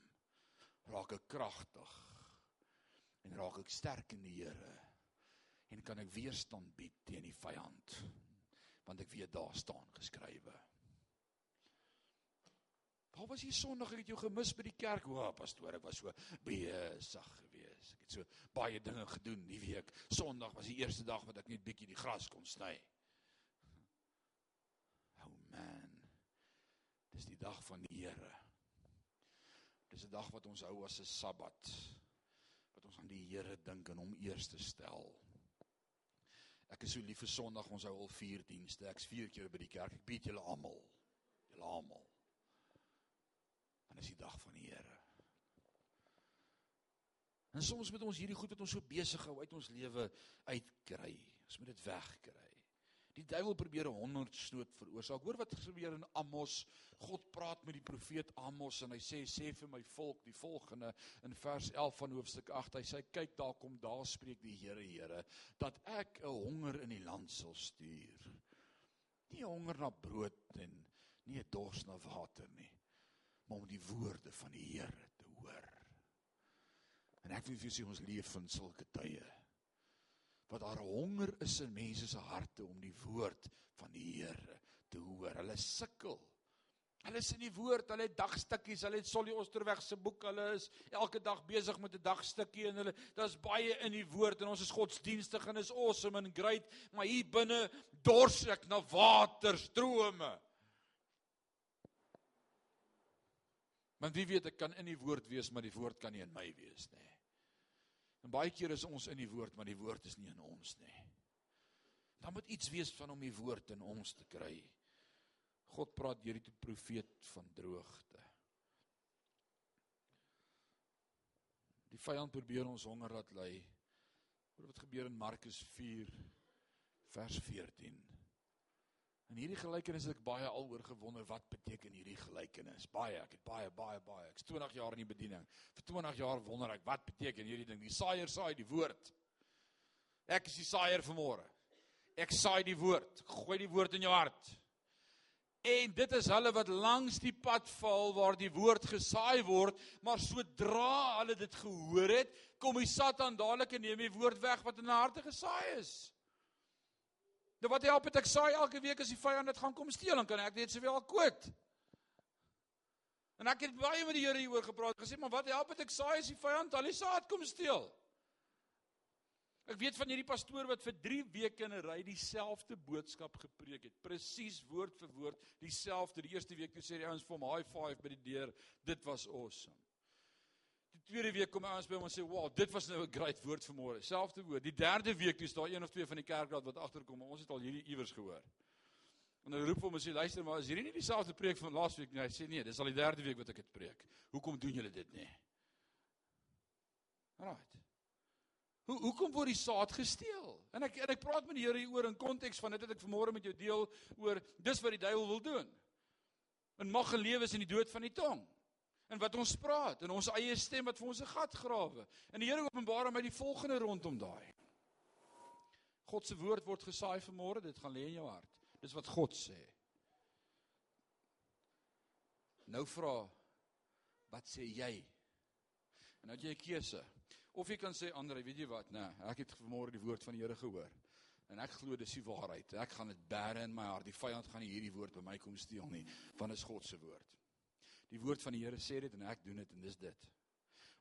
A: raak ek kragtig en raak ek sterk in die Here en kan ek weerstand bied teen die vyand want ek weet daar staan geskrywe Waar was jy Sondag? Ek het jou gemis by die kerk. O, pastoor, ek was so besig geweest. Ek het so baie dinge gedoen die week. Sondag was die eerste dag wat ek net bietjie die gras kon sny. Oh man. Dis die dag van die Here. Dis 'n dag wat ons hou as 'n Sabbat. Wat ons aan die Here dink en hom eers te stel. Ek is so lief vir Sondag. Ons hou al 4 dienste. Ek's 4 keer by die kerk. Ek bied julle almal. Julle almal dan is die dag van die Here. En soms moet ons hierdie goed wat ons so besig hou uit ons lewe uitkry. Ons moet dit wegkry. Die duiwel probeer 'n hongersnood veroorsaak. Hoor wat gebeur in Amos. God praat met die profeet Amos en hy sê sê vir my volk die volgende in vers 11 van hoofstuk 8. Hy sê kyk daar kom daar spreek die Here Here dat ek 'n honger in die land sal stuur. Nie honger na brood en nie 'n dors na water nie, maar om die woorde van die Here te hoor. En ek wil vir julle sê ons leef in sulke tye wat daar honger is in mense se harte om die woord van die Here te hoor. Hulle sukkel. Hulle is in die woord, hulle het dagstukkies, hulle het Solly Osterweg se boek, hulle is elke dag besig met 'n dagstukkie en hulle daar's baie in die woord en ons is godsdienstig en is awesome and great, maar hier binne dors ek na waterstrome. Want wie weet ek kan in die woord wees, maar die woord kan nie in my wees nie. En baie keer is ons in die woord, maar die woord is nie in ons nie. Dan moet iets wees van om die woord in ons te kry. God praat deur die profeet van droogte. Die vyand probeer ons honger laat lê. Wat gebeur in Markus 4 vers 14? In hierdie gelykenis het ek baie aloor gewonder wat beteken hierdie gelykenis. Baie, ek het baie baie baie. Ek's 20 jaar in die bediening. Vir 20 jaar wonder ek wat beteken hierdie ding. Die saaier saai die woord. Ek is die saaier vanmôre. Ek saai die woord. Gooi die woord in jou hart. En dit is hulle wat langs die pad val waar die woord gesaai word, maar sodra hulle dit gehoor het, kom die Satan dadelik en neem die woord weg wat in hulle harte gesaai is. Nou wat help dit ek saai elke week as die vyand dit gaan kom steel dan kan ek net sowel kwit. En ek het baie met die Here hieroor gepraat gesê maar wat help dit ek saai as die vyand al die saad kom steel? Ek weet van hierdie pastoor wat vir 3 weke in 'n ry dieselfde boodskap gepreek het, presies woord vir woord dieselfde. Die eerste week toe sê die ouens vir hom high five by die deur. Dit was awesome. Tweede week kom ouens by hom en sê, "Wow, dit was nou 'n great woord vir môre." Selfde woord. Die derde week is daar een of twee van die kerkraad wat agterkom, ons het al hierdie iewers gehoor. En hulle roep hom en sê, "Luister, maar is hierdie nie dieselfde preek van laasweek nie?" Hy sê, "Nee, dis al die derde week wat ek dit preek. Hoekom doen julle dit nie?" Right. Hoe hoekom word die saad gesteel? En ek en ek praat met die Here hieroor in konteks van dit wat ek vanmôre met jou deel oor dis wat die duiwel wil doen. En mag gelewe is in die dood van die tong en wat ons praat en ons eie stem wat vir ons 'n gat grawe. En die Here openbaar aan my die volgende rondom daai. God se woord word gesaai vanmôre, dit gaan lê in jou hart. Dis wat God sê. Nou vra wat sê jy? En nou het jy 'n keuse. Of jy kan sê Andre, weet jy wat? Nee, ek het vanmôre die woord van die Here gehoor. En ek glo dis die waarheid. Ek gaan dit bære in my hart. Die vyand gaan nie hierdie woord by my kom steel nie, want dit is God se woord. Die woord van die Here sê dit en ek doen dit en dis dit.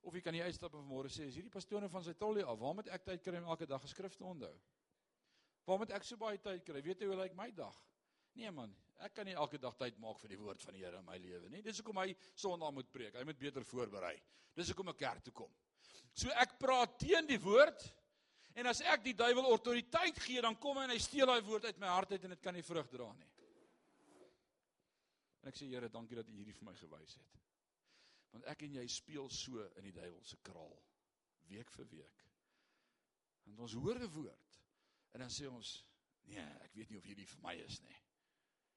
A: Of jy kan nie uitstap en môre sê, is hierdie pastore van sy tollie af, waar moet ek tyd kry om elke dag geskrif te onthou? Waar moet ek so baie tyd kry? Weet jy hoe lyk my dag? Nee man, ek kan nie elke dag tyd maak vir die woord van die Here in my lewe nie. Dis hoekom hy Sondag moet preek. Hy moet beter voorberei. Dis hoekom ek kerk toe kom. So ek praat teen die woord en as ek die duiwel autoriteit gee, dan kom hy en hy steel daai woord uit my hart uit en dit kan nie vrug dra nie. En ek sê Here, dankie dat U hierdie vir my gewys het. Want ek en jy speel so in die duiwel se kraal week vir week. Want ons hoor 'n woord en dan sê ons, nee, ek weet nie of hierdie vir my is nie.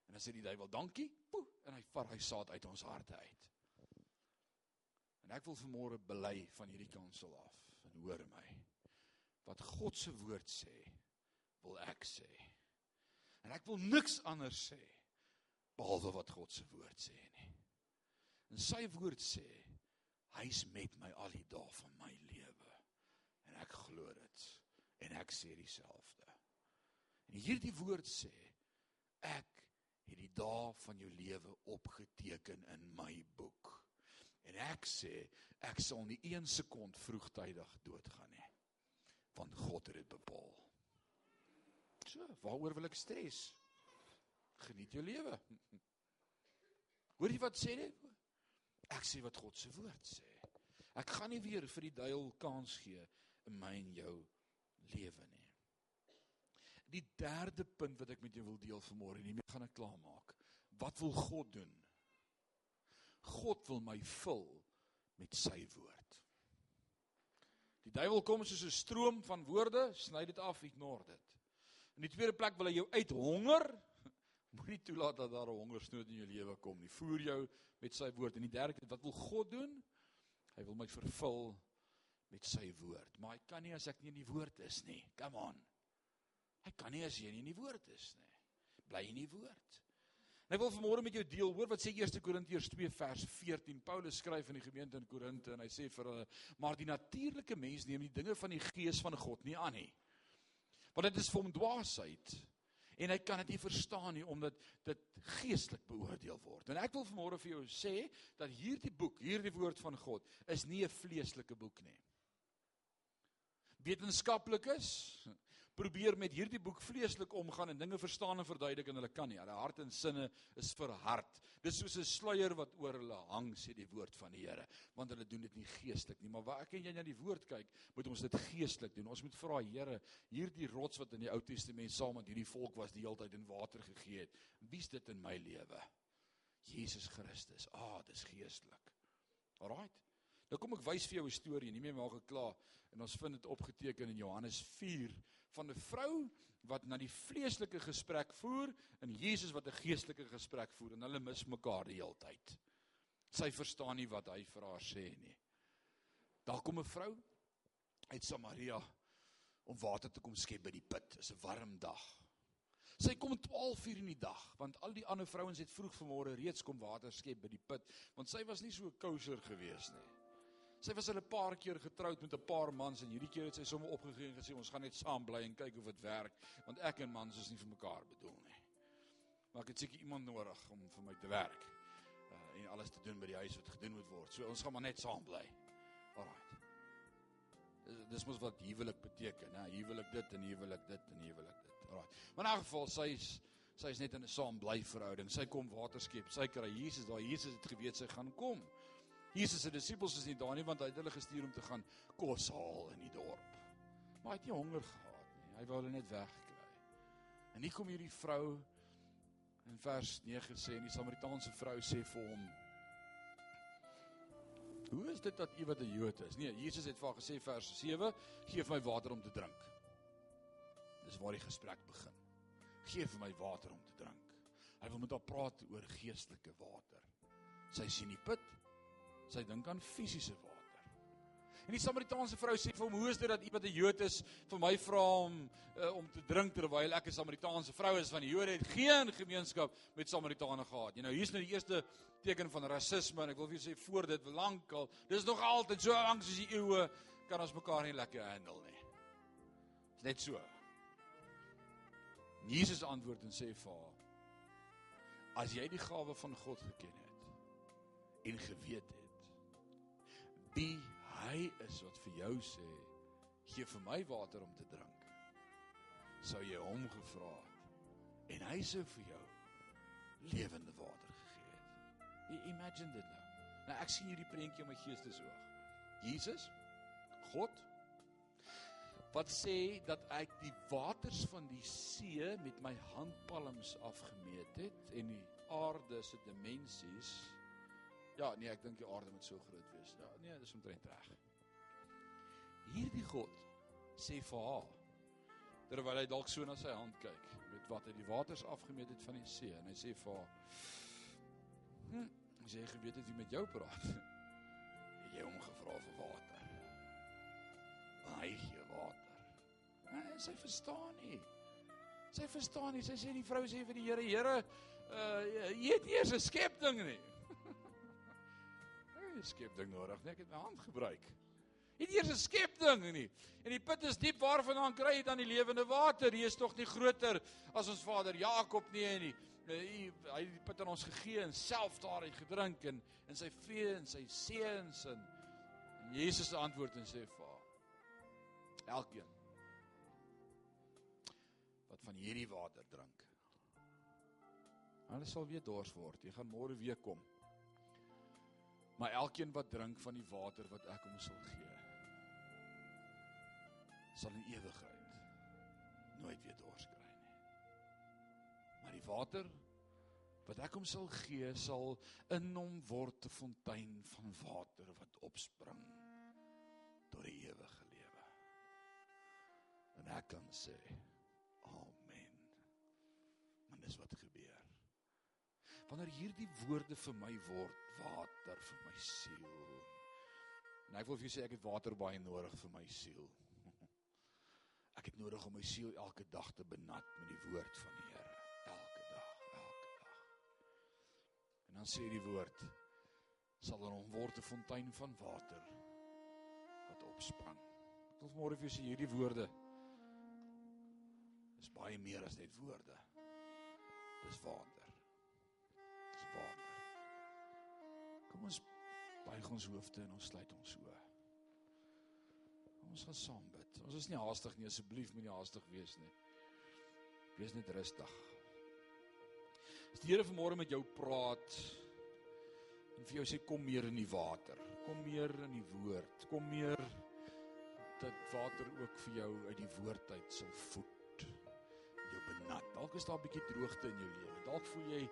A: En dan sê die duiwel, dankie, poe, en hy vat hy saad uit ons harte uit. En ek wil vanmôre bely van hierdie kansel af en hoor my. Wat God se woord sê, wil ek sê. En ek wil niks anders sê behalwe wat God se woord sê nie. En sy woord sê hy's met my al die dae van my lewe. En ek glo dit en ek sê dieselfde. En hierdie woord sê ek het die dae van jou lewe opgeteken in my boek. En ek sê ek sal nie een sekond vroegtydig doodgaan nie. Want God het dit bepaal. So, waaroor wil ek stres? Geniet jou lewe. Hoor jy wat sê dit? Ek sê wat God se woord sê. Ek gaan nie weer vir die duiwel kans gee in my en jou lewe nie. Die derde punt wat ek met jou wil deel vanmôre, en hiermee gaan ek klaarmaak. Wat wil God doen? God wil my vul met sy woord. Die duiwel kom soos 'n stroom van woorde, sny dit af, ignore dit. In die tweede plek wil hy jou uithonger. Moenie toelaat dat daar 'n hongersnood in jou lewe kom nie. Voer jou met sy woord. En die derde, wat wil God doen? Hy wil my vervul met sy woord. Maar hy kan nie as ek nie in die woord is nie. Come on. Hy kan nie as jy nie in die woord is nie. Bly in die woord. En ek wil vanmôre met jou deel, hoor wat sê 1 Korintiërs 2 vers 14. Paulus skryf aan die gemeente in Korinte en hy sê vir hulle: "Maar die natuurlike mens neem die dinge van die gees van God nie aan nie. Want dit is vir hom dwaasheid." En hy kan dit nie verstaan nie omdat dit geestelik beoordeel word. En ek wil vanmôre vir jou sê dat hierdie boek, hierdie woord van God, is nie 'n vleeslike boek nie. Wetenskaplikes probeer met hierdie boek vleeslik omgaan en dinge verstaan en verduidelik en hulle kan nie. Hulle hart en sinne is verhard. Dis soos 'n sluier wat oor hulle hang, sê die woord van die Here, want hulle doen dit nie geestelik nie. Maar waar ek en jy na die woord kyk, moet ons dit geestelik doen. Ons moet vra Here, hierdie rots wat in die Ou Testament saam met hierdie volk was die hele tyd in water gegee het, wie's dit in my lewe? Jesus Christus. Ah, dis geestelik. Alraait. Nou kom ek wys vir jou 'n storie, nie meer maak ek klaar. En ons vind dit opgeteken in Johannes 4 van 'n vrou wat na die vleeslike gesprek voer en Jesus wat 'n geestelike gesprek voer en hulle mis mekaar die hele tyd. Sy verstaan nie wat hy vir haar sê nie. Daar kom 'n vrou uit Samaria om water te kom skep by die put. Dit is 'n warm dag. Sy kom 12 uur in die dag want al die ander vrouens het vroeg vanmôre reeds kom water skep by die put want sy was nie so kouser gewees nie. Sy was al 'n paar keer getroud met 'n paar mans en hierdie keer het sy sommer opgegee en gesê ons gaan net saam bly en kyk of dit werk want ek en mans is nie vir mekaar bedoel nie. Maar ek het seker iemand nodig om vir my te werk uh, en alles te doen by die huis wat gedoen moet word. So ons gaan maar net saam bly. Alraai. Dis, mos wat huwelik beteken, hè? Huwelik dit en huwelik dit en huwelik dit. Alraai. Maar in 'n geval sy's sy is net in 'n saam bly verhouding. Sy kom water skep. Sy kry Jesus daar. Jesus het geweet sy gaan kom. Jesus se disippels is nie daar nie want hy het hulle gestuur om te gaan kos haal in die dorp. Maar hy het nie honger gehad nie. Hy wou hulle net wegkry. En hier kom hierdie vrou in vers 9 sê en die Samaritaanse vrou sê vir hom Hoe is dit dat u wat 'n Jood is? Nee, Jesus het vir haar gesê vers 7, gee vir my water om te drink. Dis waar die gesprek begin. Gee vir my water om te drink. Hy wil met haar praat oor geestelike water. Sy sien die put, Sy dink aan fisiese water. En die Samaritaanse vrou sê vir hom: "Hoe is dit dat u wat 'n Jood is vir my vra om uh, om te drink terwyl ek 'n Samaritaanse vrou is van die Jode het geen gemeenskap met Samaritane gehad." Jy nou hier's nou die eerste teken van rasisme en ek wil vir julle sê voor dit lankal, dis nog altyd so lank soos die eeue kan ons mekaar nie lekker handle nie. Dis net so. Jesus antwoord en sê vir haar: "As jy die gawe van God geken het en geweet het wie hy is wat vir jou sê gee vir my water om te drink. Sou jy hom gevra het en hy sou vir jou lewende water gegee het. Jy imagine dit nou. Nou ek sien hierdie prentjie in my geestesoog Jesus God wat sê dat ek die waters van die see met my handpalms afgemeet het en die aarde se dimensies Ja, nee, ek dink die aarde moet so groot wees. Ja, nee, dis omtrent reg. Hierdie God sê vir haar terwyl hy dalk so na sy hand kyk, weet wat hy die waters afgemeet het van die see en hy sê vir haar Hm, as jy geweet het wie met jou praat. Het jy hom gevra vir water? Hy gee water. En sy verstaan nie. Sy verstaan nie. Sy sê die vrou sê vir die Here, Here, uh jy het eers 'n skepting nie nie 'n skepding nodig nie. Ek het my hand gebruik. Het eers 'n skepding nie. En die put is diep waarvandaan kry jy dan die lewende water? Hier is tog nie groter as ons Vader Jakob nie en die hy hy het die put aan ons gegee en self daaruit gedrink en in sy vee en sy seuns en, en Jesus se antwoord en sê vir elkeen wat van hierdie water drink. Hulle sal weer dors word. Jy gaan môre weer kom. Maar elkeen wat drink van die water wat ek hom sal gee, sal in ewigheid nooit weer dors kry nie. Maar die water wat ek hom sal gee, sal in hom word 'n fontein van water wat opspring tot die ewige lewe. kan sê amen. Want dis wat gebeur. Wanneer hierdie woorde vir my word water vir my siel. En ek wil vir jou sê ek het water baie nodig vir my siel. Ek het nodig om my siel elke dag te benat met die woord van die Here. Elke dag, elke dag. En dan sê die woord sal in hom word 'n fontein van water wat opsprang. Ek wil môre vir julle sê hierdie woorde is baie meer as net woorde. Dis water. Kom ons buig ons hoofde en ons sluit ons oë. Ons gaan saam bid. Ons is nie haastig nie, asseblief moenie haastig wees nie. Wees net rustig. As die Here vanmôre met jou praat en vir jou sê kom meer in die water, kom meer in die woord, kom meer dat water ook vir jou uit die woord uit sal voed. Jou benat. Dalk is daar 'n bietjie droogte in jou lewe. Dalk voel jy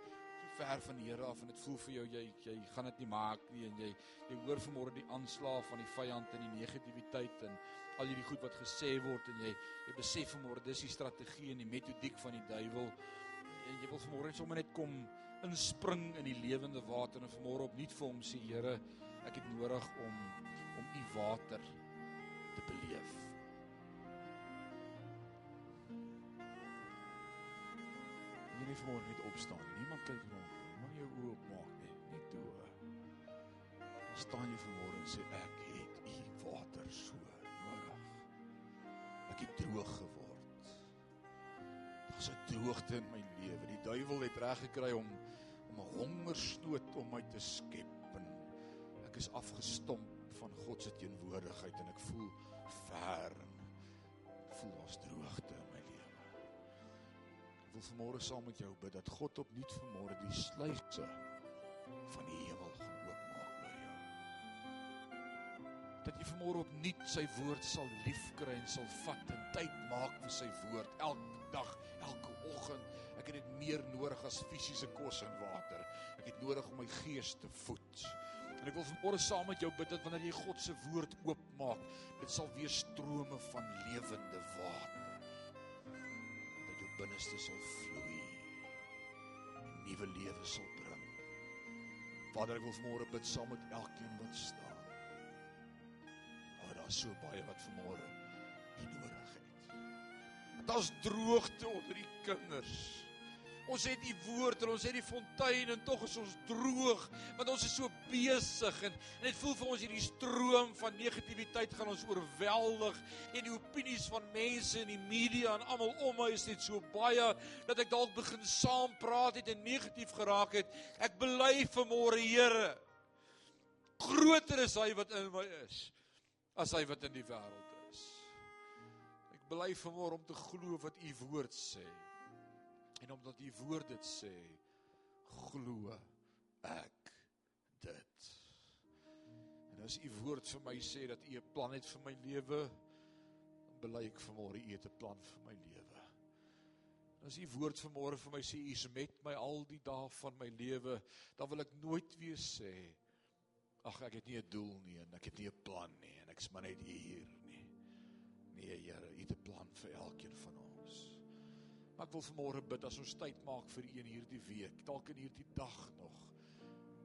A: ver van die Here af en dit voel vir jou jy jy gaan dit nie maak nie en jy jy hoor vanmôre die aanslag van die vyand en die negativiteit en al hierdie goed wat gesê word en jy jy besef vanmôre dis die strategie en die metodiek van die duiwel en jy wil vanmôre sommer net kom inspring in die lewende water en vanmôre opnuut vir hom sê Here ek het nodig om om u water te beleef. Jy nie vanmôre net opstaan nie. Niemand kyk rond nie. Moenie jou oë oopmaak nie. Net toe. Staan jy vanmôre en sê ek het u water so nodig. Ek het droog geword. Daar's 'n droogte in my lewe. Die duiwel het reg gekry om om 'n hongersnood om my te skep en ek is afgestomp van God se teenwoordigheid en ek voel ver en voel ons droogte wil vanmôre saam met jou bid dat God opnuut vanmôre die sluise van die hemel gaan oopmaak oor jou. Dat jy vanmôre opnuut sy woord sal liefkry en sal vat en tyd maak vir sy woord elke dag, elke oggend. Ek het dit meer nodig as fisiese kos en water. Ek het nodig om my gees te voed. En ek wil vanmôre saam met jou bid dat wanneer jy God se woord oopmaak, dit sal weer strome van lewende water. Binneste sal vloei. Nuwe lewe sal bring. Vader, ek wil vanmôre bid saam met elkeen wat staan. O, daar's so baie wat vanmôre nodig het. Daar's droogte onder die kinders. Ons het die woord en ons het die fontein en tog is ons droog want ons is so besig en, en dit voel vir ons hierdie stroom van negativiteit gaan ons oorweldig en die opinies van mense in die media en almal om my is net so baie dat ek dalk begin saam praat het en negatief geraak het. Ek bely vanmôre Here groter is hy wat in my is as hy wat in die wêreld is. Ek bely vanmôre om te glo wat u woord sê. En omdat u woord dit sê, glo ek dit. En as u woord vir my sê dat u 'n plan het vir my lewe, dan bely ek vanmôre u het 'n plan vir my lewe. As u woord vanmôre vir my sê u is met my al die dae van my lewe, dan wil ek nooit weer sê ag ek het nie 'n doel nie en ek het nie 'n plan nie en ek's maar net hier nie. Nee Here, u het 'n plan vir elkeen van ons. Maar ek wil vanmôre bid as ons tyd maak vir een hierdie week, dalk in hierdie dag nog,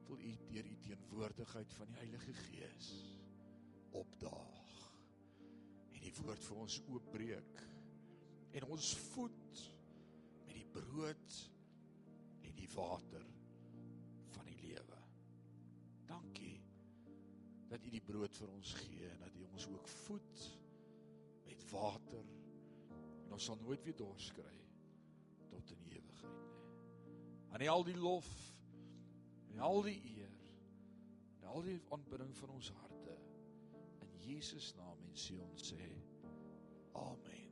A: wil u deur u teenwoordigheid van die Heilige Gees opdaag en die woord vir ons oopbreek en ons voed met die brood en die water van die lewe. Dankie dat u die brood vir ons gee en dat u ons ook voed met water en ons sal nooit weer dors kry tot in ewigheid nie. Aan al die lof en al die eer en al die aanbidding van ons harte in Jesus naam en sê ons sê amen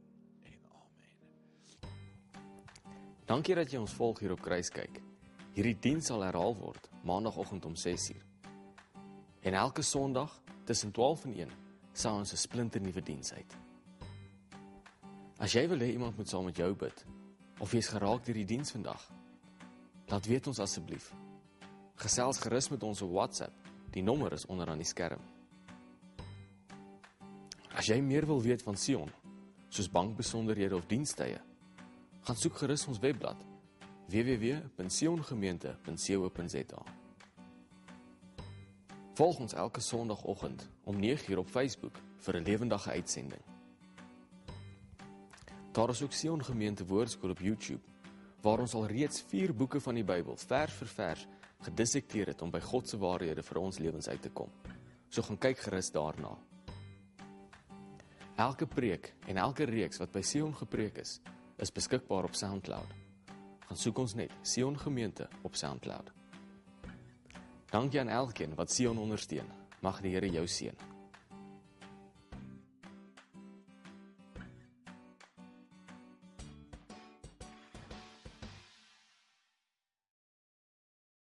A: en amen.
B: Dankie dat jy ons volg hier op Kruiskyk. Hierdie diens sal herhaal word maandagooggend om 6uur. En elke Sondag tussen 12 en 1 sal ons 'n splinter nuwe diens uit. As jy wil hê iemand moet saam met jou bid of jy's geraak deur die diens vandag, laat weet ons asseblief. Gesels gerus met ons op WhatsApp. Die nommer is onder aan die skerm. As jy meer wil weet van Sion soos bankbesonderhede of dienstye, gaan soek gerus ons webblad www.siongemeente.co.za. Volg ons elke Sondagoggend om 9:00 op Facebook vir 'n lewendige uitsending. Daar is ook Sion Gemeente Woordskool op YouTube waar ons al reeds 4 boeke van die Bybel vers vir vers gedissekteer het om by God se waarhede vir ons lewens uit te kom. So gaan kyk gerus daarna. Elke preek en elke reeks wat by Sion gepreek is, is beskikbaar op SoundCloud. Gaan soek ons net Sion Gemeente op SoundCloud. Dankie aan elkeen wat Sion ondersteun. Mag die Here jou seën.